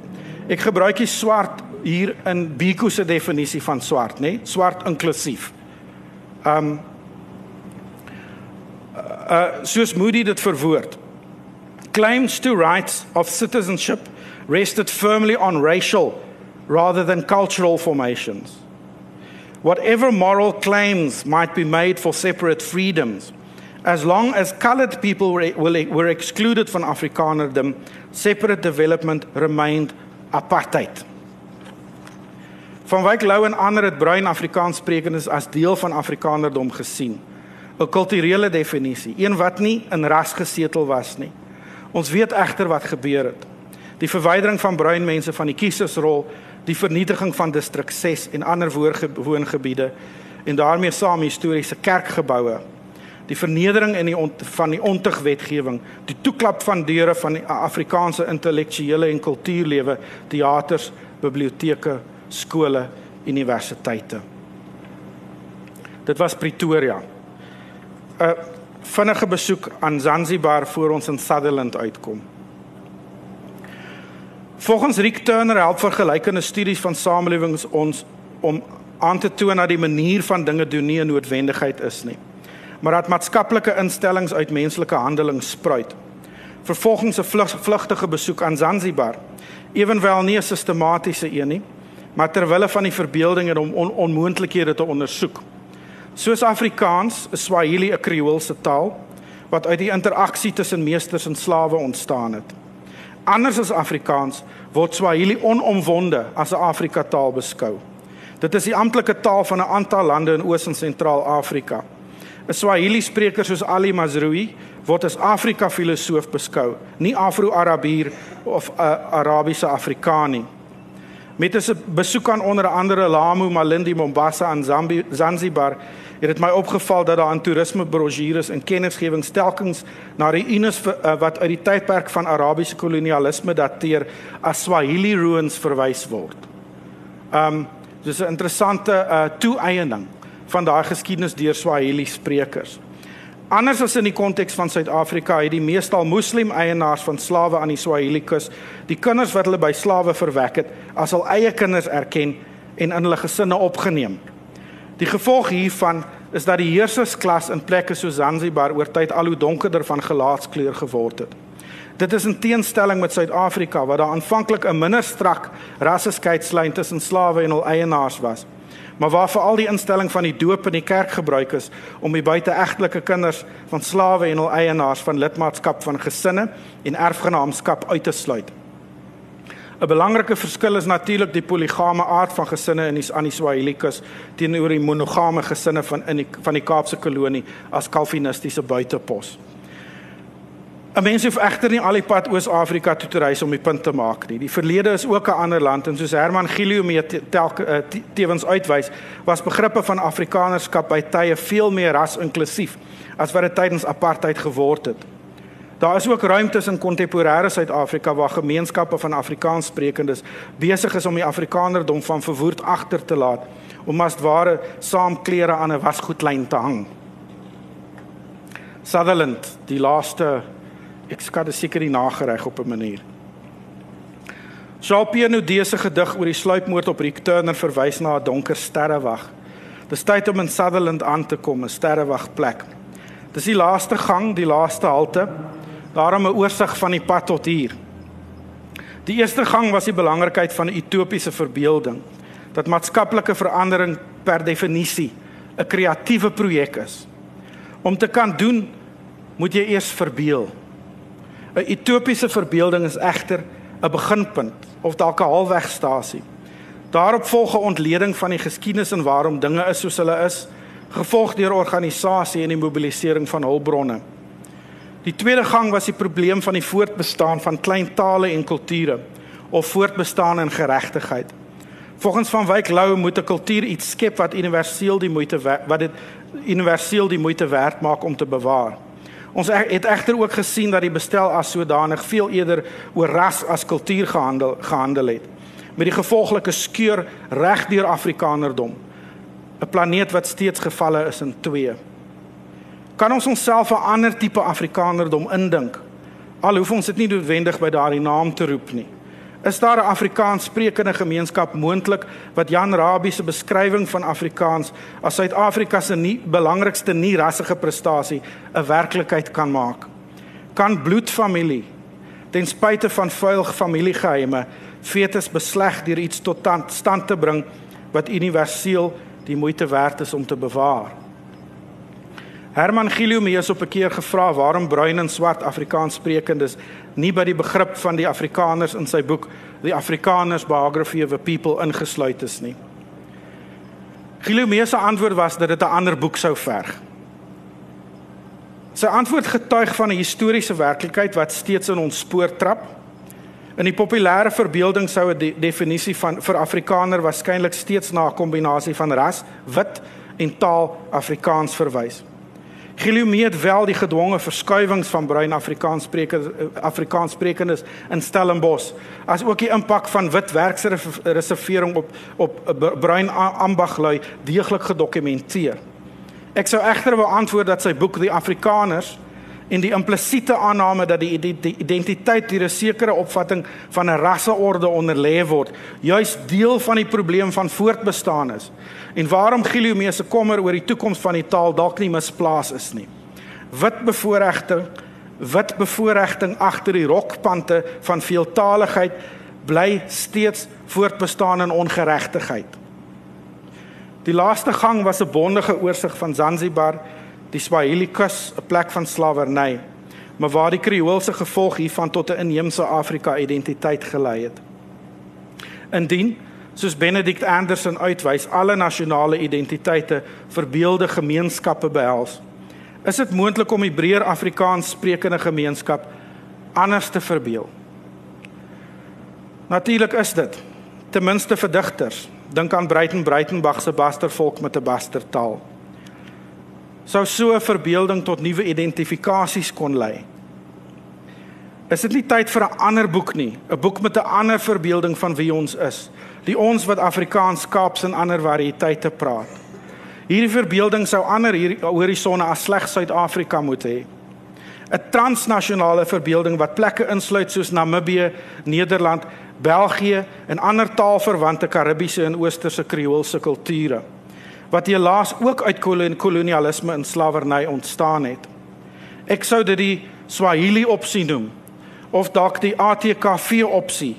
Ek gebruik die swart hier in Biko se definisie van swart, nê? Swart inklusief. Um uh soos Moody dit verwoord. Claims to rights of citizenship rested firmly on racial rather than cultural formations. Whatever moral claims might be made for separate freedoms, as long as colored people were, were excluded from Afrikanerdom, separate development remained apartheid. Van Wyk Lou en ander het bruin Afrikaans sprekendes as deel van Afrikanerdom gesien. 'n Kulturele definisie, een wat nie in ras gesetel was nie. Ons weet egter wat gebeur het. Die verwydering van bruin mense van die kiesersrol die vernietiging van distrik 6 en ander woongebiede en daarmee saam historiese kerkgeboue. Die vernedering in die ont, van die ontigwetgewing die toeklap van deure van die Afrikaanse intellektuele en kultuurlewe teaters biblioteke skole universiteite. Dit was Pretoria. 'n vinnige besoek aan Zanzibar voor ons in Sutherland uitkom Volgens Rick Turner help vergelykende studies van samelewings ons om aan te toon dat die manier van dinge doen nie 'n noodwendigheid is nie, maar dat maatskaplike instellings uit menslike handeling spruit. Vervolgens 'n vlug, vlugtige besoek aan Zanzibar, ewenwel nie 'n sistematiese een nie, maar ter wille van die verbeelding en om on, onmoontlikhede te ondersoek. Soos Afrikaans, is Swahili 'n Kreoolse taal wat uit die interaksie tussen meesters en slawe ontstaan het anders as Afrikaans word Swahili onomwonde as 'n Afrika taal beskou. Dit is die amptelike taal van 'n aantal lande in Oos en Sentraal-Afrika. 'n Swahili spreker soos Ali Mazrui word as Afrika filosoof beskou, nie Afro-Arabier of 'n uh, Arabiese Afrikaan nie. Met 'n besoek aan onder andere Lamu, Malindi, Mombasa en Zanzibar het dit my opgeval dat daar aan toerismebrosjures en kennisgewings telkens na ruïnes uh, wat uit die tydperk van Arabiese kolonialisme dateer as Swahili ruins verwys word. Um dis 'n interessante uh, toeëning van daai geskiedenis deur Swahili sprekers. Anders as in die konteks van Suid-Afrika het die meestal moslim eienaars van slawe aan die Swahili kus die kinders wat hulle by slawe verwek het as hul eie kinders erken en in hulle gesinne opgeneem. Die gevolg hiervan is dat die heersersklas in plekke soos Zanzibar oor tyd al hoe donkerder van gelaatskleur geword het. Dit is in teenstelling met Suid-Afrika waar daar aanvanklik 'n minder strak rasseskeidsslyn tussen slawe en hul eienaars was, maar waar veral die instelling van die doop in die kerk gebruik is om die buiteegtelike kinders van slawe en hul eienaars van lidmaatskap van gesinne en erfgenaamskap uit te sluit. 'n Belangrike verskil is natuurlik die poligame aard van gesinne in die aan die Swahilikus teenoor die monogame gesinne van in die van die Kaapse kolonie as kalvinistiese buitepos. 'n Mens hoef egter nie al die pad Oos-Afrika toe te reis om die punt te maak nie. Die verlede is ook 'n ander land en soos Herman Gilio mee eh, tevens uitwys, was begrippe van Afrikanerskap by tye veel meer ras-inklusief as wat dit tydens apartheid geword het. Daar is ook ruimtes in kontemporêre Suid-Afrika waar gemeenskappe van Afrikaanssprekendes besig is om die Afrikanerdom van verwoerd agter te laat om as ware saam klere aan 'n wasgoedlyn te hang. Sutherland, die laaste ek skat dit seker die nagereg op 'n manier. Jean-Pierre Naudé se gedig oor die sluipmoord op Rick Turner verwys na 'n donker sterrewag. Dis tyd om in Sutherland aan te kom, 'n sterrewagplek. Dis die laaste gang, die laaste halte. Daarom 'n oorsig van die pad tot hier. Die eerste gang was die belangrikheid van 'n utopiese verbeelding dat maatskaplike verandering per definisie 'n kreatiewe projek is. Om te kan doen, moet jy eers verbeel. 'n Utopiese verbeelding is egter 'n beginpunt of dalk 'n halfwegstasie. Daarop volg 'n ontleding van die geskiedenis en waarom dinge is soos hulle is, gevolg deur organisasie en die mobilisering van hulpbronne. Die tweede gang was die probleem van die voortbestaan van klein tale en kulture of voortbestaan in geregtigheid. Volgens van Wyk Lou moet 'n kultuur iets skep wat universeel die moeite wat dit universeel die moeite werd maak om te bewaar. Ons het egter ook gesien dat die bestel as sodanig veel eerder oor ras as kultuur gehandel gehandel het met die gevolglike skeur reg deur Afrikanerdom. 'n Planeet wat steeds gevalle is in twee. Kan ons onsself 'n ander tipe Afrikanerdom indink? Al hoef ons dit nie noodwendig by daardie naam te roep nie. Is daar 'n Afrikaans sprekende gemeenskap moontlik wat Jan Rabie se beskrywing van Afrikaans as Suid-Afrika se nie belangrikste nie rassige prestasie 'n werklikheid kan maak? Kan bloedfamilie ten spyte van vuil familiegeheime fetus besleg deur iets tot stand te bring wat universeel die moeite werd is om te bewaar? Herman Giliomeus op 'n keer gevra waarom bruin en swart Afrikaans sprekendes nie by die begrip van die Afrikaners in sy boek The Afrikaners Biography of a People ingesluit is nie. Giliomeus se antwoord was dat dit 'n ander boek sou verg. Sy antwoord getuig van 'n historiese werklikheid wat steeds in ons spoor trap. In die populêre verbeelding sou 'n de definisie van vir Afrikaner waarskynlik steeds na 'n kombinasie van ras, wit en taal Afrikaans verwys. Gilioomee het wel die gedwonge verskuiwings van bruin Afrikaans sprekendes in Stellenbosch as ook die impak van wit werksreservering op op bruin ambaglui deeglik gedokumenteer. Ek sou egter wou antwoord dat sy boek Die Afrikaners en die implisiete aanname dat die identiteit deur 'n sekere opvatting van 'n rasseorde onderlê word, juis deel van die probleem van voortbestaan is. En waarom Giliomeus se kommer oor die toekoms van die taal dalk nie misplaas is nie. Wit bevoordiging, wit bevoordiging agter die rokpante van veeltaligheid bly steeds voortbestaan in ongeregtigheid. Die laaste gang was 'n bondige oorsig van Zanzibar die Swahili kus 'n plek van slawerny, maar waar die Kreoolse gevolg hiervan tot 'n inheemse Afrika identiteit gelei het. Indien soos Benedict Anderson uitwys alle nasionale identiteite verbeelde gemeenskappe behels, is dit moontlik om die breër Afrikaans sprekende gemeenskap anders te verbeel. Natuurlik is dit ten minste vir digters. Dink aan Breiten Breitenbach se Bastervolk met 'n Bastertaal sou so verbeelding tot nuwe identifikasies kon lei. Is dit nie tyd vir 'n ander boek nie, 'n boek met 'n ander verbeelding van wie ons is, die ons wat Afrikaans Kaaps en ander variëteite praat. Hierdie verbeelding sou ander hier horisonne as slegs Suid-Afrika moet hê. 'n Transnasionale verbeelding wat plekke insluit soos Namibië, Nederland, België en ander taalverwante Karibiese en Oosterse Kreoolse kulture wat helaas ook uit kolonialisme en slawerny ontstaan het. Ek sou dit die Swahili opsie noem of dalk die ATKV opsie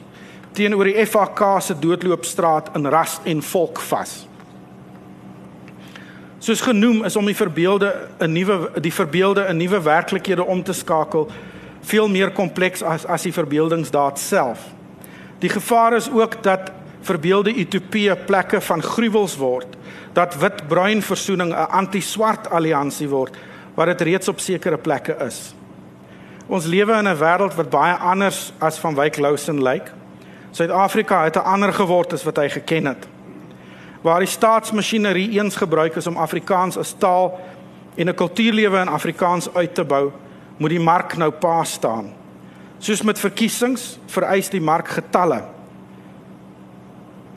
teenoor die FAK se doodloopstraat in ras en volk vas. Soos genoem is om die verbeelde 'n nuwe die verbeelde 'n nuwe werklikhede om te skakel veel meer kompleks as as die verbeeldingsdaad self. Die gevaar is ook dat verbeelde utopieë plekke van gruwels word dat wit-bruin versoening 'n anti-swart alliansie word wat dit reeds op sekere plekke is. Ons lewe in 'n wêreld wat baie anders as van Wyk Lousen lyk. Suid-Afrika het 'n ander geword as wat hy geken het. Waar die staatsmasjinerie eens gebruik is om Afrikaans as taal en 'n kultuurlewe in Afrikaans uit te bou, moet die mark nou pa staan. Soos met verkiesings vereis die mark getalle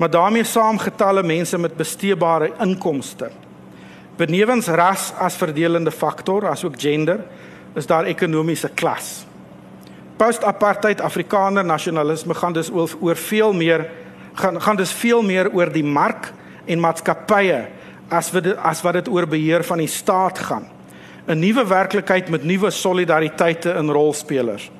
maar daarmee saam getalle mense met besteebare inkomste. Benewens ras as verdelende faktor, asook gender, is daar ekonomiese klas. Post-apartheid Afrikaner nasionalisme gaan dus oor, oor veel meer gaan gaan dus veel meer oor die mark en maatskappye as wat dit, as wat dit oor beheer van die staat gaan. 'n Nuwe werklikheid met nuwe solidariteite in rolspelers.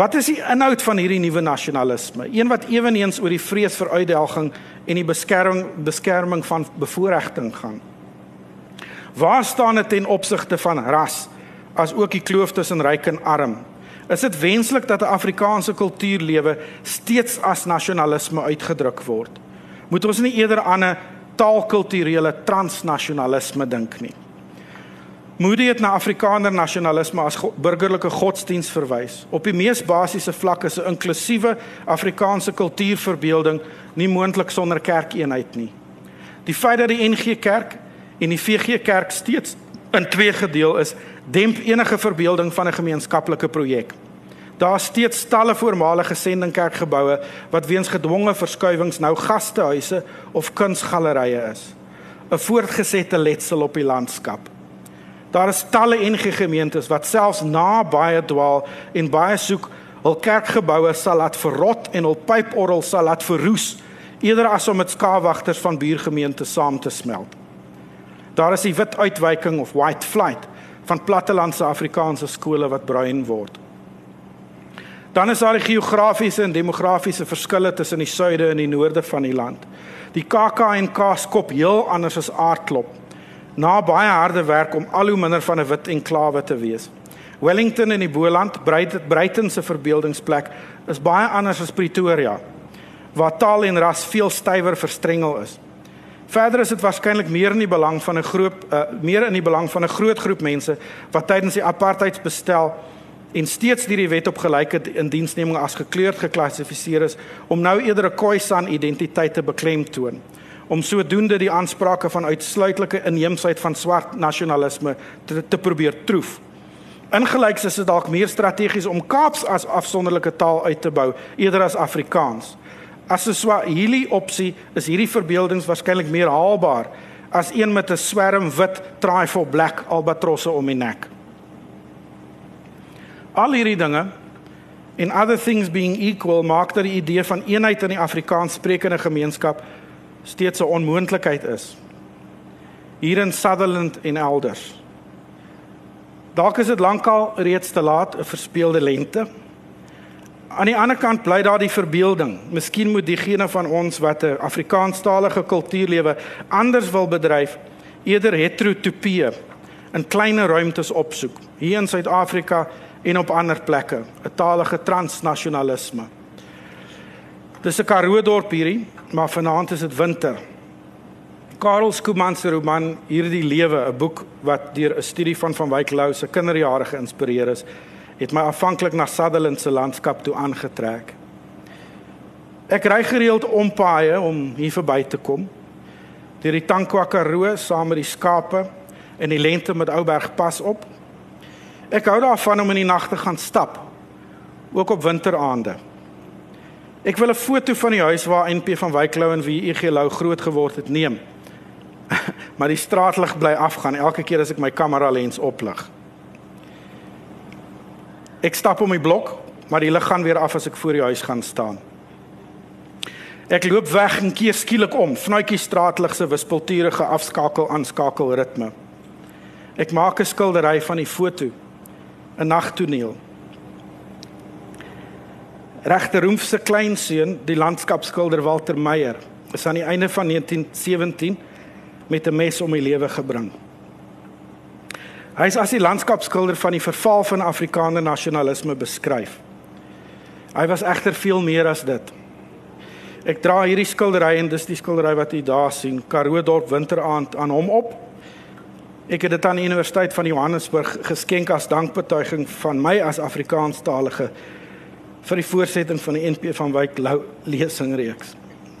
Wat is die inhoud van hierdie nuwe nasionalisme? Een wat ewenigs oor die vrees vir uitdelging en die beskerming beskerming van bevoordiging gaan. Waar staan dit ten opsigte van ras as ook die kloof tussen ryk en arm? Is dit wenslik dat 'n Afrikaanse kultuurlewe steeds as nasionalisme uitgedruk word? Moet ons nie eerder aan 'n taalkulturele transnasionalisme dink nie? Moody het na Afrikaner nasionalisme as go burgerlike godsdiens verwys. Op die mees basiese vlak is 'n inklusiewe Afrikaanse kultuurverbeelding nie moontlik sonder kerkeenheid nie. Die feit dat die NG Kerk en die VG Kerk steeds in twee gedeel is, demp enige verbeelding van 'n gemeenskaplike projek. Daar is steeds talle voormalige sendingkerkgeboue wat weens gedwonge verskuiwings nou gastehuise of kunsgalerye is. 'n Voortgesette letsel op die landskap. Daar is talle NG gemeentes wat selfs na baie dwaal en baie soek hul kerkgeboue sal laat verrot en hul pyporgel sal laat verroes eerder as om met skaapwagters van buurgemeentes saam te smelt. Daar is die wit uitwyking of white flight van plattelandse Afrikaanse skole wat bruin word. Dan is daar die geografiese en demografiese verskille tussen die suide en die noorde van die land. Die KAK en Kaaskop heel anders as Aardklop. Na baie harde werk om al hoe minder van 'n wit enklawe te wees. Wellington in die Boland, Brighton se verbeeldingsplek, is baie anders as Pretoria, waar taal en ras veel stywer verstrengel is. Verder is dit waarskynlik meer in die belang van 'n groot uh, meer in die belang van 'n groot groep mense wat tydens die apartheidsbestel en steeds deur die wet op gelyke indiensneming as gekleurd geklassifiseer is om nou eerder 'n Khoisan identiteit te beklemtoon om sodoende die aansprake van uitsluitlike inheemsheid van swart nasionalisme te, te probeer troef. Ingelyks is dit dalk meer strategies om Kaaps as afsonderlike taal uit te bou eerder as Afrikaans. As 'n Swahili opsie is hierdie verbeeldings waarskynlik meer haalbaar as een met 'n swerm wit trifle black albatrosse om die nek. Al hierdie dinge en other things being equal maak dat die idee van eenheid in die Afrikaans sprekende gemeenskap steeds 'n onmoontlikheid is. Hier in Sutherland en elders. Dalk is dit lankal reeds te laat 'n verspeelde lente. Aan die ander kant bly daar die verbeelding. Miskien moet diegene van ons wat 'n Afrikaanstalige kultuurlewe anders wil bedryf, eerder heterotopie in kleiner ruimtes opsoek. Hier in Suid-Afrika en op ander plekke, 'n talige transnasionalisme. Dis 'n Karoo dorp hierdie, maar vanaand is dit winter. Karel Skooman se roman Hierdie lewe, 'n boek wat deur 'n studie van van Wyk Lou se kinderjare geïnspireer is, het my afhanklik na Sutherland se landskap toe aangetrek. Ek ry gereeld om paaie om hier verby te kom. Deur die Tankwa Karoo saam met die skape in die lente met Ouberg pas op Ek hou daarvan om in die nag te gaan stap. Ook op winteraande. Ek wil 'n foto van die huis waar NP van Wyklou en wie EG Lou groot geword het neem. maar die straatlig bly afgaan elke keer as ek my kamera lens oplig. Ek stap om die blok, maar die lig gaan weer af as ek voor die huis gaan staan. Ek loop weg en keer skielik om, vnuitjie straatlig se wispelturige afskakel aanskakel ritme. Ek maak 'n skildery van die foto 'n nagtoneel. Regter Roemf se kleinseun, die landskapskilder Walter Meyer, is aan die einde van 1917 met 'n mes om die lewe gebring. Hy is as die landskapskilder van die verval van Afrikaner nasionalisme beskryf. Hy was egter veel meer as dit. Ek dra hierdie skildery en dis die skildery wat u daar sien, Karoo dorp winteraand aan hom op Ek het dit aan die Universiteit van Johannesburg geskenk as dankbetuiging van my as Afrikaanstalige vir die voorsetting van die NP van Wyk lesingreeks.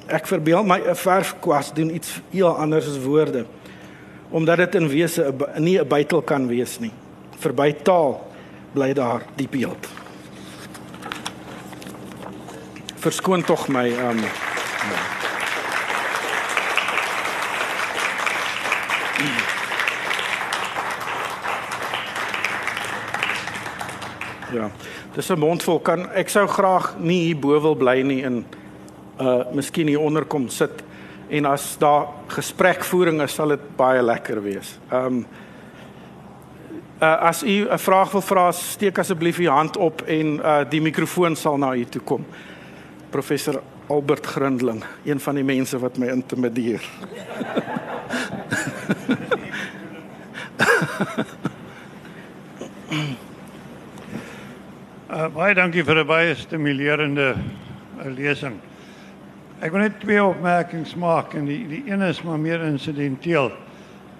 Ek verbeel my 'n verfkwas doen iets heel anders as woorde omdat dit in wese nie 'n bytel kan wees nie. Verby taal bly daar die beeld. Verskoon tog my um ja. Dis 'n mondvol kan ek sou graag nie hier bo wil bly nie in uh miskien hier onder kom sit en as daar gesprekvoering is sal dit baie lekker wees. Um uh as u 'n vraag wil vra, steek asseblief u hand op en uh die mikrofoon sal na u toe kom. Professor Albert Grindling, een van die mense wat my intimideer. Baie dankie vir 'n baie stimulerende lesing. ek wil net twee opmerkings maak en die die een is maar meer insidenteel.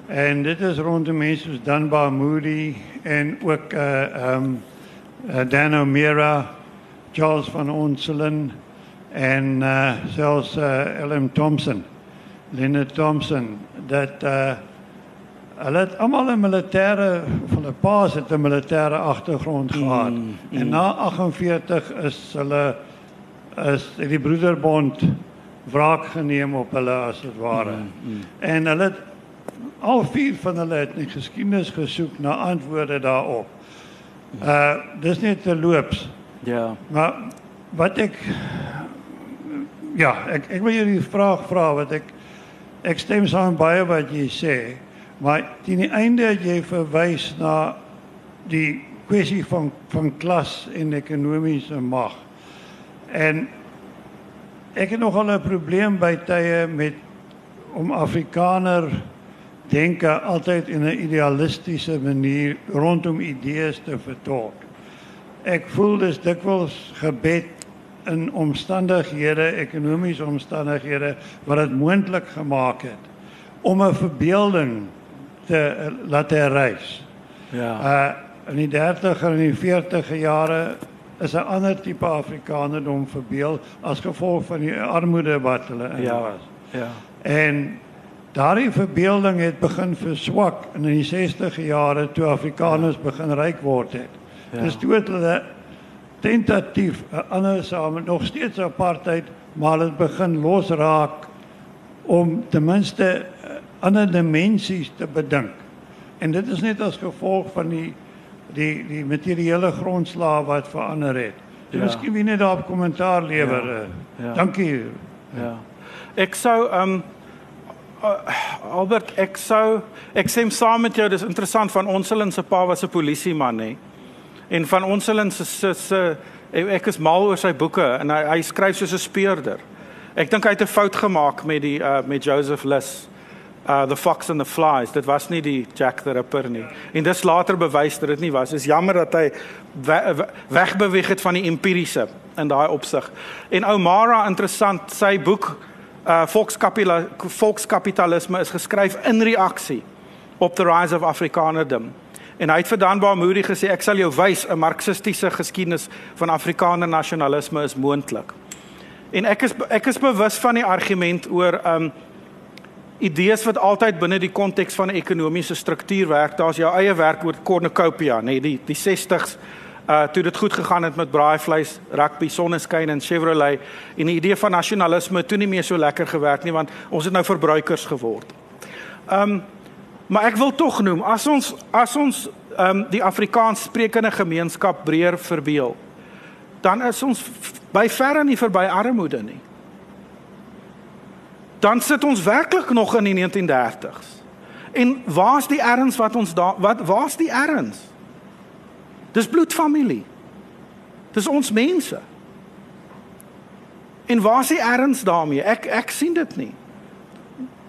En dit is rondom mense soos Dunbar Moody en ook uh ehm um, uh, Dan O'Meara, Charles van Onselen en uh selfs uh L.M. Thompson, Leonard Thompson dat uh hulle het almal 'n militêre of hulle paas het 'n militêre agtergrond gehad. Mm, mm. En na 48 is hulle is die broederbond wraak geneem op hulle as dit ware. Mm, mm. En hulle het al vier van hulle het in geskiedenis gesoek na antwoorde daarop. Uh dis net te loops. Ja. Maar wat ek ja, ek ek wil julle 'n vraag vra wat ek ek stem saam baie wat jy sê, maar teen die einde het jy verwys na die kwessie van van klas en ekonomiese mag. En ek het nogal 'n probleem by tye met om Afrikaner denke altyd in 'n idealistiese manier rondom idees te vertolk. Ek voel dis dikwels gebed in omstandighede, ekonomiese omstandighede wat dit moontlik gemaak het om 'n verbeelding te laat reis. Ja. Uh in die 30 en die 40 jare is 'n ander tipe Afrikanerdom verbeel as gevolg van die armoede wat hulle in ja. was. Ja. En Daardie verbeelding het begin verswak in die 60e jare toe Afrikaners ja. begin ryk word het. Ja. Dis toe hulle tentatief 'n ander same nog steeds apartheid, maar dit begin losraak om ten minste eh, ander dimensies te bedink. En dit is net as gevolg van die die die materiële grondslag wat verander het. Ja. Miskien wie net daarop kommentaar lewer. Ja. Eh. Ja. Dankie. Ja. Ek sou um, uh, Albert, ek sou ek sê saam met jou, dis interessant van Onselin se pa was 'n polisieman nê. En van Onselin se se ek is mal oor sy boeke en hy hy skryf soos 'n speurder. Ek dink hy het 'n fout gemaak met die uh, met Joseph Liss. Uh the Fox and the Flies. Dit was nie die Jack the Ripper nie. En dis later bewys dat dit nie was. Dis jammer dat hy we, wegbeweeg het van die empiriese in daai opsig. En Omara interessant, sy boek uh volkskapitalisme is geskryf in reaksie op the rise of afrikanerdom. En hy het vir Danbaar Moody gesê ek sal jou wys 'n marxistiese geskiedenis van afrikaner nasionalisme is moontlik. En ek is ek is bewus van die argument oor um idees wat altyd binne die konteks van 'n ekonomiese struktuur werk. Daar's jou eie werk oor cornucopia, nê, nee, die die 60s uh toe dit goed gegaan het met braaivleis, rugby, sonneskyn en Chevrolet en die idee van nasionalisme toe nie meer so lekker gewerk nie want ons het nou verbruikers geword. Um maar ek wil tog noem as ons as ons um die Afrikaans sprekende gemeenskap breër verbeel dan is ons by verre nie verby armoede nie. Dan sit ons werklik nog in die 1930s. En waar's die erns wat ons daar wat waar's die erns? Dis bloedfamilie. Dis ons mense. En waar is die erns daarmee? Ek ek sien dit nie.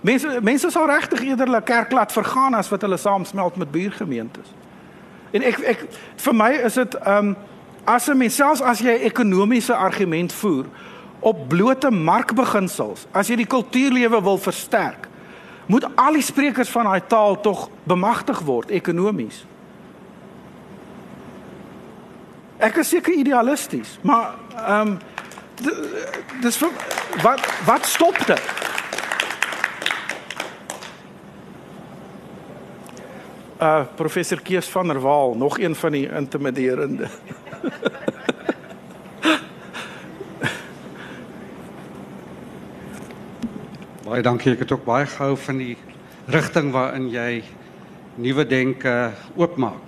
Mense mense sal regtig eerder hulle kerk laat vergaan as wat hulle saamsmelt met buurgemeentes. En ek ek vir my is dit ehm um, as 'n mens selfs as jy 'n ekonomiese argument voer op blote markbeginsels, as jy die kultuurlewe wil versterk, moet al die sprekers van daai taal tog bemagtig word ekonomies. Ek is seker idealisties, maar ehm um, dis vir, wat wat stop dit? Uh professor Kees van der Walt, nog een van die intimiderende. baie dankie. Ek het ook baie gehou van die rigting waarin jy nuwe denke oopmaak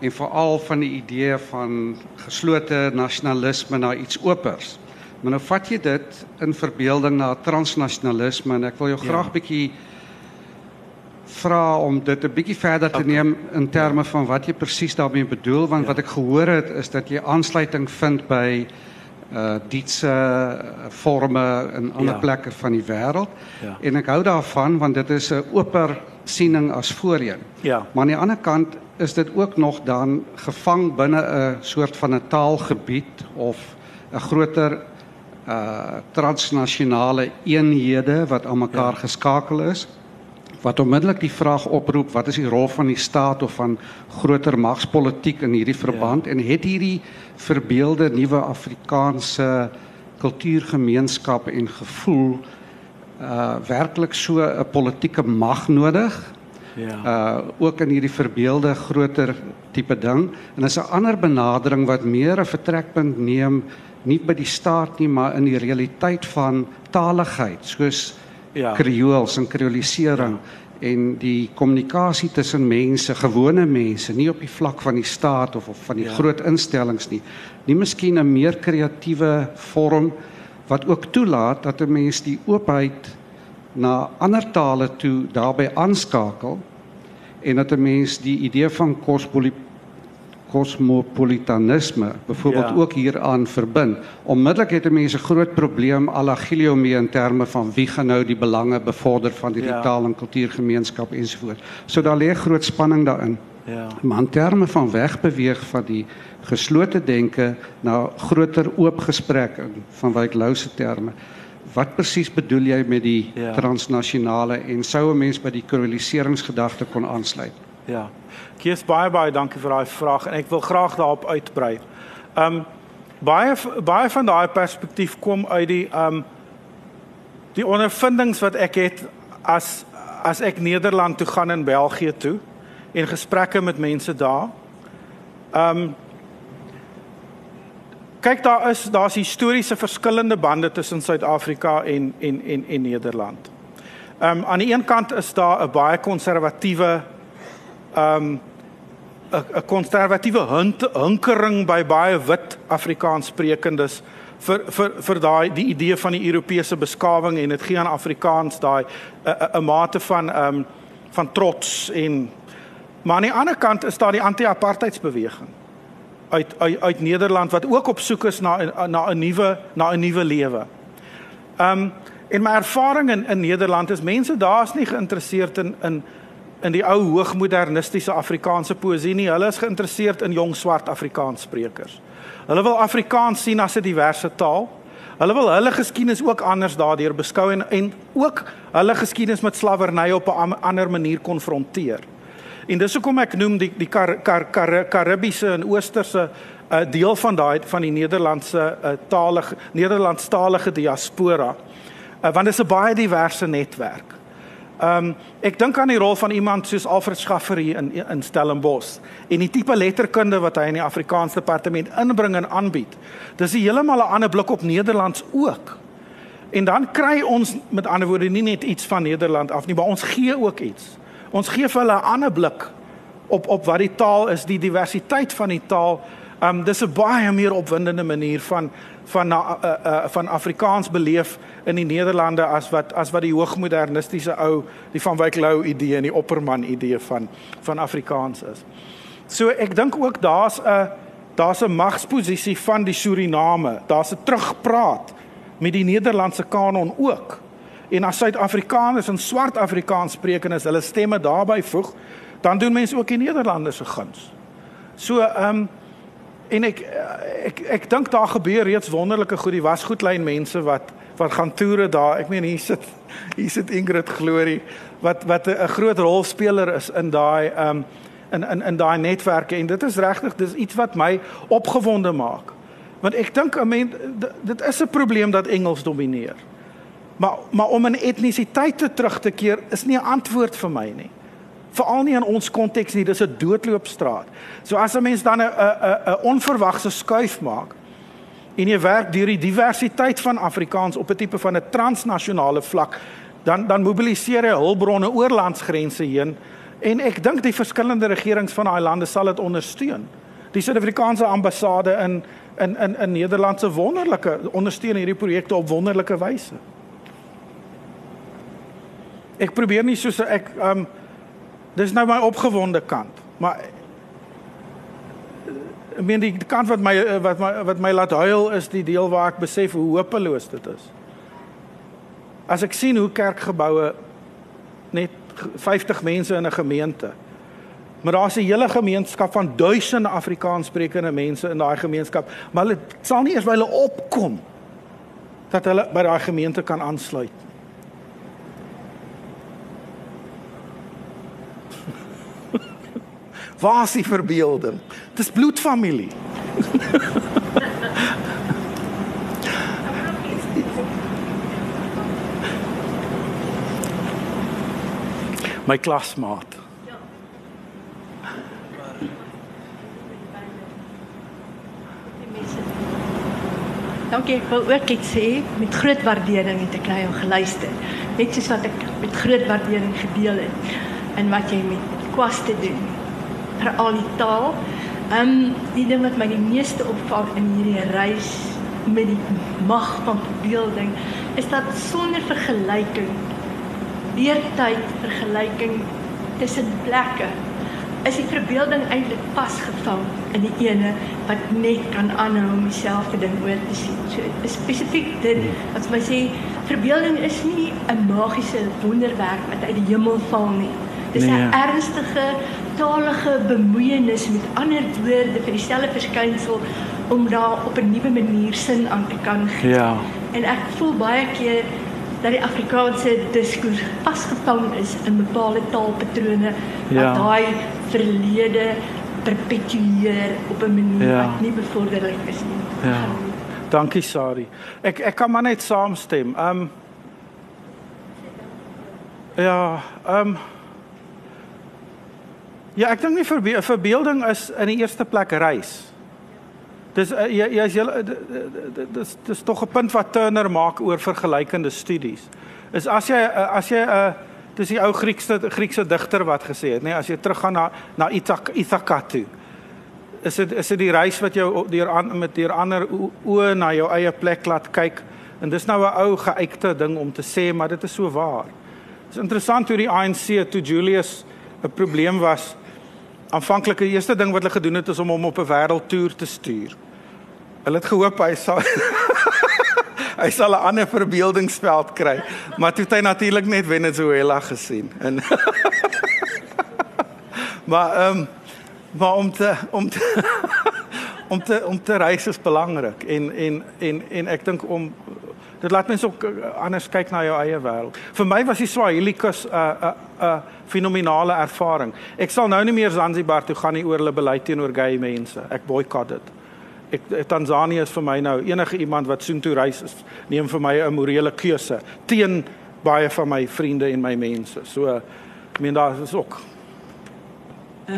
en veral van die idee van geslote nasionalisme na iets opers. Maar nou vat jy dit in verbeelding na transnasionalisme en ek wil jou ja. graag bietjie vra om dit 'n bietjie verder te neem in terme van wat jy presies daarmee bedoel want ja. wat ek gehoor het is dat jy aansluiting vind by uh dietse forme in ander ja. plekke van die wêreld. Ja. En ek hou daarvan want dit is 'n oper siening as voorheen. Ja. Maar aan die ander kant is dit ook nog dan gevang binne 'n soort van 'n taalgebied of 'n groter uh transnasionale eenhede wat aan mekaar ja. geskakel is wat onmiddellik die vraag oproep wat is die rol van die staat of van groter magspolitiek in hierdie verband ja. en het hierdie verbeelde nuwe Afrikaanse kultuurgemeenskap en gevoel uh werklik so 'n politieke mag nodig Ja. Uh ook in hierdie verbeelde groter tipe ding en is 'n ander benadering wat meer 'n vertrekpunt neem nie by die staat nie maar in die realiteit van taligheid soos ja kreools en kreolisering ja. en die kommunikasie tussen mense, gewone mense, nie op die vlak van die staat of of van die ja. groot instellings nie. Nie miskien 'n meer kreatiewe vorm wat ook toelaat dat 'n mens die oopheid na ander tale toe daarbey aanskakel en dat 'n mens die idee van kosmopolitanisme byvoorbeeld ja. ook hieraan verbind. Onmiddellik het 'n mens 'n groot probleem alagilio mee in terme van wie gaan nou die belange bevorder van die ja. taal en kultuurgemeenskap ensovoorts. So daar lê groot spanning daarin. Ja. Maar in terme van wegbeweeg van die geslote denke na groter oop van Wyk Lou se terme. Wat presies bedoel jy met die ja. transnasionale en sou 'n mens by die koloniseringsgedagte kon aansluit? Ja. Kies baie baie dankie vir daai vraag en ek wil graag daarop uitbrei. Um baie baie van daai perspektief kom uit die um die ondervindings wat ek het as as ek Nederland toe gaan in België toe en gesprekke met mense daar. Um Kyk daar is daar's historiese verskillende bande tussen Suid-Afrika en en en en Nederland. Ehm um, aan die een kant is daar 'n baie konservatiewe ehm um, 'n 'n konservatiewe hinkering by baie wit Afrikaans sprekendes vir vir vir daai die idee van die Europese beskawing en dit gee aan Afrikaans daai 'n mate van ehm um, van trots en maar aan die ander kant is daar die anti-apartheidsbeweging uit uit, uit Nederland wat ook op soek is na na 'n nuwe na 'n nuwe lewe. Um en my ervaring in in Nederland is mense daar's nie geïnteresseerd in in in die ou hoogmodernistiese Afrikaanse poësie nie. Hulle is geïnteresseerd in jong swart Afrikaans sprekers. Hulle wil Afrikaans sien as 'n diverse taal. Hulle wil hulle geskiedenis ook anders daardeur beskou en en ook hulle geskiedenis met slawerny op 'n ander manier konfronteer. En dis hoekom ek noem die die kar, kar, kar, Karibiese en Oosterse 'n uh, eh, deel van daai van die Nederlandse uh, talige Nederlandstalige diaspora. Uh, want dit is 'n baie diverse netwerk. Ehm um, ek dink aan die rol van iemand soos Alfred Schaffer hier in in Stellenbosch en die tipe letterkunde wat hy in die Afrikaans departement inbring en aanbied. Dis 'n heeltemal 'n ander blik op Nederlands ook. En dan kry ons met ander woorde nie net iets van Nederland af nie, maar ons gee ook iets. Ons gee vir hulle 'n ander blik op op wat die taal is, die diversiteit van die taal. Um dis 'n baie meer opwindende manier van van na uh, uh, van Afrikaans beleef in die Nederlande as wat as wat die hoogmodernistiese ou die van Wyk Lou idee en die Opperman idee van van Afrikaans is. So ek dink ook daar's 'n daar's 'n magsposisie van die Suriname. Daar's 'n terugpraat met die Nederlandse kanon ook en as Suid-Afrikaners en swart Afrikaans sprekendes hulle stemme daarbey voeg, dan doen mense ook die Nederlanders se guns. So ehm um, en ek ek ek dink daar gebeur reeds wonderlike goed. Die was goedlyn mense wat wat gaan toere daar. Ek meen hier sit hier sit Ingrid Glory wat wat 'n groot rolspeler is in daai um, in in in daai netwerke en dit is regtig dis iets wat my opgewonde maak. Want ek dink 'n mens dit is 'n probleem dat Engels domineer. Maar maar om 'n etnisiteit te terug te keer is nie 'n antwoord vir my nie. Veral nie in ons konteks nie, dis 'n doodloopstraat. So as 'n mens dan 'n 'n 'n onverwagse skuif maak en jy werk deur die diversiteit van Afrikaans op 'n tipe van 'n transnasionale vlak, dan dan mobiliseer jy hulpbronne oor landsgrense heen en ek dink die verskillende regerings van daai lande sal dit ondersteun. Die Suid-Afrikaanse ambassade in in in in Nederland se wonderlike ondersteun hierdie projekte op wonderlike wyse ek probeer nie soos ek um dis nou my opgewonde kant, maar ek meen die kant wat my wat my wat my laat huil is die deel waar ek besef hoe hopeloos dit is. As ek sien hoe kerkgeboue net 50 mense in 'n gemeente. Maar daar's 'n hele gemeenskap van duisende Afrikaanssprekende mense in daai gemeenskap, maar hulle sal nie eers by hulle opkom dat hulle by daai gemeente kan aansluit. Waar is die verbeelding? Dis bloedfamilie. My klasmaat. Dankie, ek wil ook iets sê met groot waardering het ek na jou geluister. Net soos wat ek met groot waardering gedeel het in wat jy met kwaste doen. Veral die taal. Ehm um, die ding wat my die meeste opval in hierdie reis met die mag van verbeelding is dat sonder vergelyking deur tyd vergelyking tussen plekke is die verbeelding eintlik vasgevang in die ene wat net kan aanhou om dieselfde ding oor te sien. So spesifiek dit wat my sê verbeelding is nie 'n magiese wonderwerk wat uit die hemel val nie. Dis 'n nee. ernstige talige bemoeienis met ander woorde vir dieselfde verskynsel om daar op 'n nuwe manier sin aan te kan gee. Ja. En ek voel baie keer dat die Afrikaanse diskurs vasgevang is in bepaalde taalpatrone ja. wat daai verlede perpetueer op 'n manier ja. wat nie bevorderlik is nie. Ja. Dankie Sari. Ek ek kan maar net saamstem. Ehm um, Ja, ehm um, Ja, ek dink nie vir verbeelding is in die eerste plek reis. Dis uh, jy jy is jy dis dis tog 'n punt wat Turner maak oor vergelykende studies. Is as jy uh, as jy 'n uh, dis die ou Griekse Griekse digter wat gesê het, nê, nee, as jy teruggaan na na Ithak Ithaka toe. Is dit is dit die reis wat jou deur aan met deur ander oë na jou eie plek laat kyk en dis nou 'n ou geuite ding om te sê, maar dit is so waar. Dit is interessant hoe die ANC toe Julius 'n probleem was aanvanklik die eerste ding wat hulle gedoen het is om hom op 'n wêreldtoer te stuur. Hulle het gehoop hy sal hy sal 'n ander verbeeldingsveld kry, maar toe het hy natuurlik net Venezuela gesien. En Maar ehm um, maar om te om te om te om te reis is belangrik en en en en ek dink om dit laat mense ook eh, anders kyk na jou eie wêreld. Vir my was die Swahili kus 'n uh, 'n uh, 'n uh, fenominale ervaring. Ek sal nou nie meer Zanzibar toe gaan nie oor hulle beleid teenoor gay mense. Ek boikot dit. Ek eh, Tanzanië is vir my nou enige iemand wat soontoe reis is, neem vir my 'n morele keuse teen baie van my vriende en my mense. So ek meen daar is ook.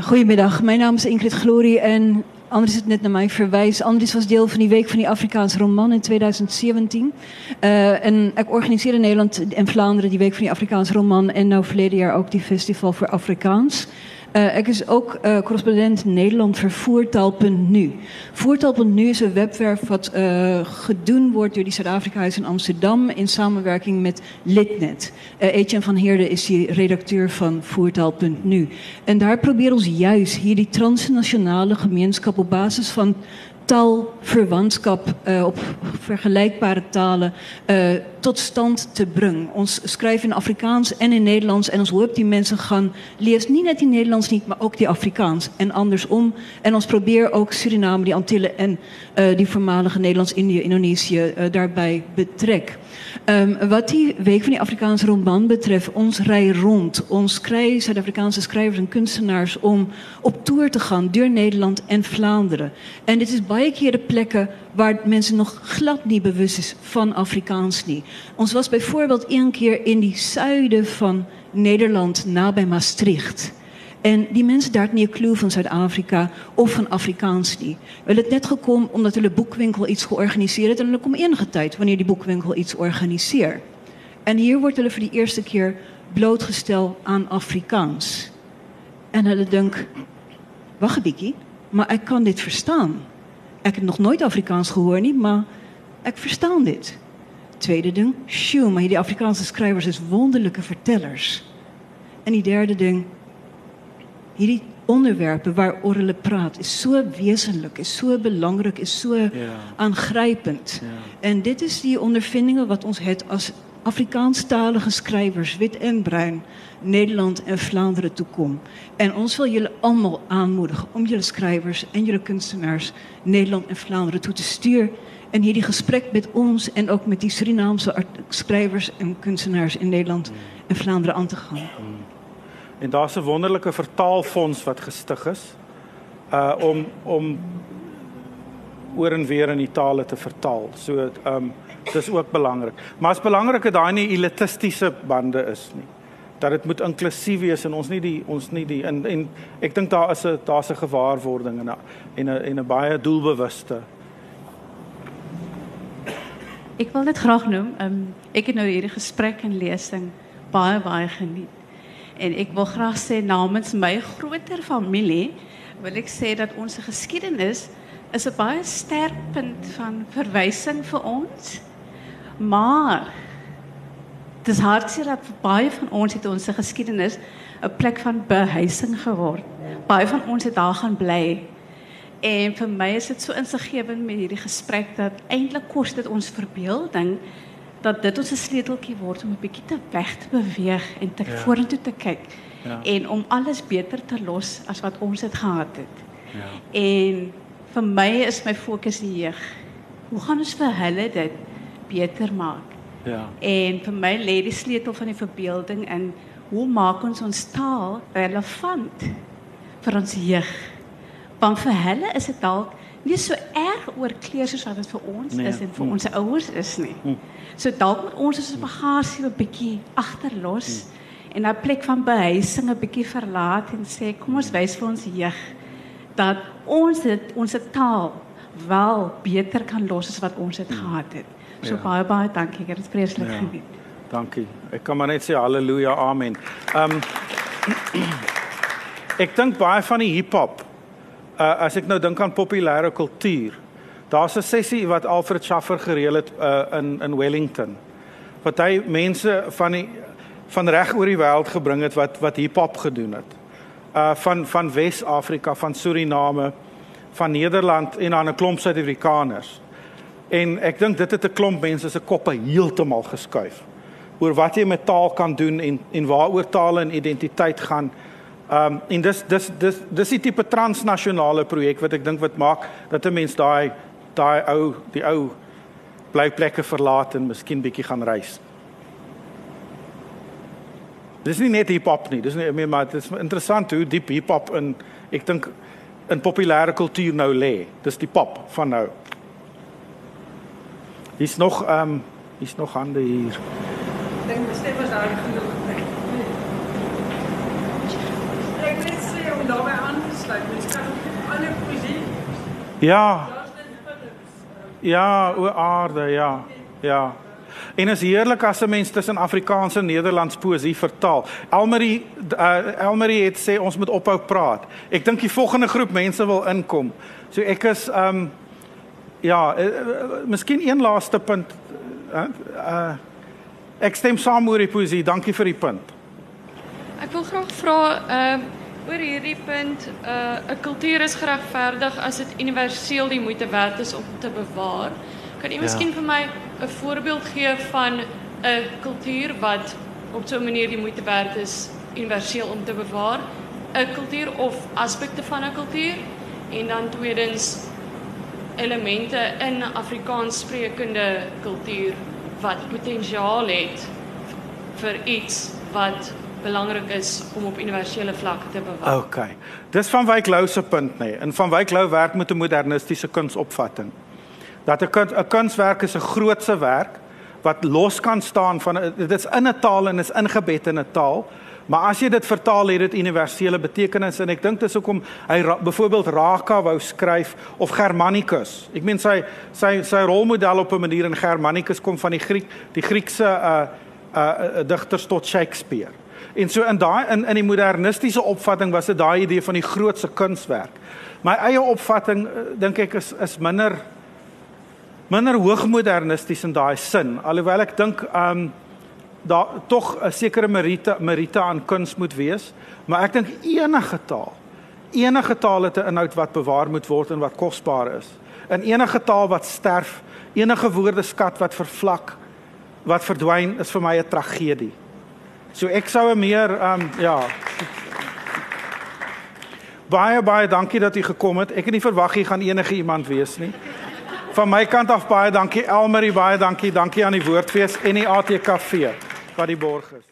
Goedemiddag, mijn naam is Ingrid Glory en Andries het net naar mij verwijs. Andries was deel van die Week van die Afrikaanse Roman in 2017. Uh, eh, en ik organiseerde in Nederland en Vlaanderen die Week van die Afrikaanse Roman. En nou verleden jaar ook die Festival voor Afrikaans. Uh, ik is ook uh, correspondent Nederland voor Voertaal.nu. Voertaal.nu is een webwerf wat uh, gedoen wordt door die Zuid-Afrika's in Amsterdam in samenwerking met Litnet. Etienne van Heerde is die redacteur van Voertaal.nu. En daar proberen ons juist hier die transnationale gemeenschap op basis van taalverwantskap uh, op vergelijkbare talen uh, tot stand te brengen. Ons schrijven in Afrikaans en in Nederlands en ons hoop die mensen gaan lezen niet net in Nederlands niet, maar ook die Afrikaans en andersom. En ons probeer ook Suriname, die Antillen en uh, die voormalige Nederlands, Indië, Indonesië daarbij betrek. Um, wat die week van die Afrikaanse roman betreft, ons rij rond. Ons krijgen Zuid-Afrikaanse schrijvers en kunstenaars om op tour te gaan door Nederland en Vlaanderen. En dit is baie keer de plekken waar mensen nog glad niet bewust is van Afrikaans niet. Ons was bijvoorbeeld één keer in die zuiden van Nederland, nabij Maastricht. En die mensen daar niet clue van Zuid-Afrika of van Afrikaans niet. We het net gekomen omdat de boekwinkel iets georganiseerd en er komt enige tijd wanneer die boekwinkel iets organiseert. En hier wordt er voor de eerste keer blootgesteld aan Afrikaans. En hulle dink, wacht een maar ik kan dit verstaan. Ik heb nog nooit Afrikaans gehoord nie, maar ik verstaan dit. Tweede ding, shoo, maar die Afrikaanse schrijvers is wonderlijke vertellers. En die derde ding, hierdie onderwerpe waar Orle praat is so wesenlik, is so belangrik, is ja. aangrypend. Ja. En dit is die ondervindinge wat ons het as Afrikaanstalige skrywers, wit en bruin, Nederland en Vlaanderen toekom. En ons wil julle almal aanmoedig om julle skrywers en julle kunstenaars Nederland en Vlaanderen toe te stuur in hierdie gesprek met ons en ook met die Surinaamse schrijvers en kunstenaars in Nederland en Vlaanderen aan te gaan. En daar's 'n wonderlike vertaalfonds wat gestig is uh om om oor en weer in die tale te vertaal. So um, dis ook belangrik. Maar is belangrik dat daai nie elitistiese bande is nie. Dat dit moet inklusief wees en ons nie die ons nie die en en ek dink daar is 'n daar's 'n gewaarwording en 'n en 'n en 'n baie doelbewuste. Ek wil dit graag noem. Um, ek het nou hierdie gesprek en lesing baie baie geniet. En ek wil graag sê namens my groter familie wil ek sê dat ons geskiedenis is 'n baie sterk punt van verwysing vir ons. Maar dis hartseer dat baie van ons het ons geskiedenis 'n plek van behuising geword. Baie van ons het daar gaan bly. En vir my is dit so insiggewend met hierdie gesprek dat eintlik kos dit ons verbeelding dat dit ons 'n sleuteltjie word om 'n bietjie te weg te beweeg en te ja. vorentoe te kyk. Ja. En om alles beter te los as wat ons het gehad het. Ja. En vir my is my fokus die jeug. Hoe gaan ons vir hulle dit beter maak? Ja. En vir my lê die sleutel van die verbeelding in hoe maak ons ons taal relevant vir ons jeug? Want vir hulle is dit dalk nie so erg oor kleer soos wat dit vir ons nee. is en vir hm. ons ouers is nie. Hm. So dalk moet ons ons bagasie 'n bietjie agterlos hm. en 'n plek van behuising 'n bietjie verlaat en sê kom ons wys vir ons jeug dat ons dit ons taal wel beter kan los as wat ons dit hmm. gehad het. So ja. baie baie dankie. Ek het vreeslik ja. geniet. Dankie. Ek kan maar net sê haleluja, amen. Ehm um, Ek dink baie van die hiphop uh as ek nou dink aan populêre kultuur. Daar's 'n sessie wat Alfred Schaffer gereël het uh in in Wellington. Wat hy mense van die van reg oor die wêreld gebring het wat wat hiphop gedoen het uh van van Wes-Afrika, van Suriname, van Nederland en dan 'n klomp Suid-Afrikaners. En ek dink dit het 'n klomp mense se koppe heeltemal geskuif oor wat jy met taal kan doen en en waaroor taal en identiteit gaan. Um en dis dis dis dis die tipe transnasionale projek wat ek dink wat maak dat 'n mens daai daai ou die ou blyplekke verlaat en miskien bietjie gaan reis. Dis nie net hiphop nie, dis nie meer maar dit is interessant hoe diep hiphop in ek dink in populêre kultuur nou lê. Dis die pop van nou. Hier's nog ehm um, hier's nog hande hier. Ek dink Stef was daar genoeg. Ek net sê om daarbey aan te sluit, mens kan alle poesie. Ja. Ja, o aarde, ja. Ja. En is heerlik as 'n mens tussen Afrikaans en Nederlands poesie vertaal. Elmarie uh, Elmarie het sê ons moet ophou praat. Ek dink die volgende groep mense wil inkom. So ek is um ja, uh, uh, miskien een laaste punt uh, uh ek stem saam oor die poesie. Dankie vir die punt. Ek wil graag vra uh oor hierdie punt uh 'n kultuur is geregverdig as dit universeel die moeite werd is om te bewaar. Kan u ja. miskien vir my 'n voorbeeld gee van 'n kultuur wat op so 'n manier die moeite werd is universeel om te bewaar? 'n Kultuur of aspekte van 'n kultuur en dan tweedens elemente in Afrikaans sprekende kultuur wat potensiaal het vir iets wat belangrik is om op universele vlak te bewaar. OK. Dis van Wyk Lou se punt nê. Nee. En van Wyk Lou werk met 'n modernistiese kunsopvatting dat 'n kuns 'n kunswerk is 'n grootse werk wat los kan staan van dit is in 'n taal en is ingebed in 'n taal. Maar as jy dit vertaal het dit universele betekenis en ek dink dis hoekom hy ra, byvoorbeeld Raka wou skryf of Germanicus. Ek meen sy sy sy rolmodel op 'n manier in Germanicus kom van die Griek, die Griekse uh uh digters tot Shakespeare. En so in daai in in die modernistiese opvatting was dit daai idee van die grootse kunswerk. My eie opvatting dink ek is is minder minder hoogmodernisties in daai sin. Alhoewel ek dink um daar tog 'n sekere merite merite aan kuns moet wees maar ek dink enige taal enige taal het 'n inhoud wat bewaar moet word en wat kosbaar is. In enige taal wat sterf enige woordeskat wat vervlak wat verdwyn is vir my 'n tragedie so ek sou meer um ja baie baie dankie dat u gekom het ek het nie verwag jy gaan enige iemand wees nie Van my kant af baie dankie Elmarie, baie dankie. Dankie aan die Woordfees en die ATKV wat die borg is.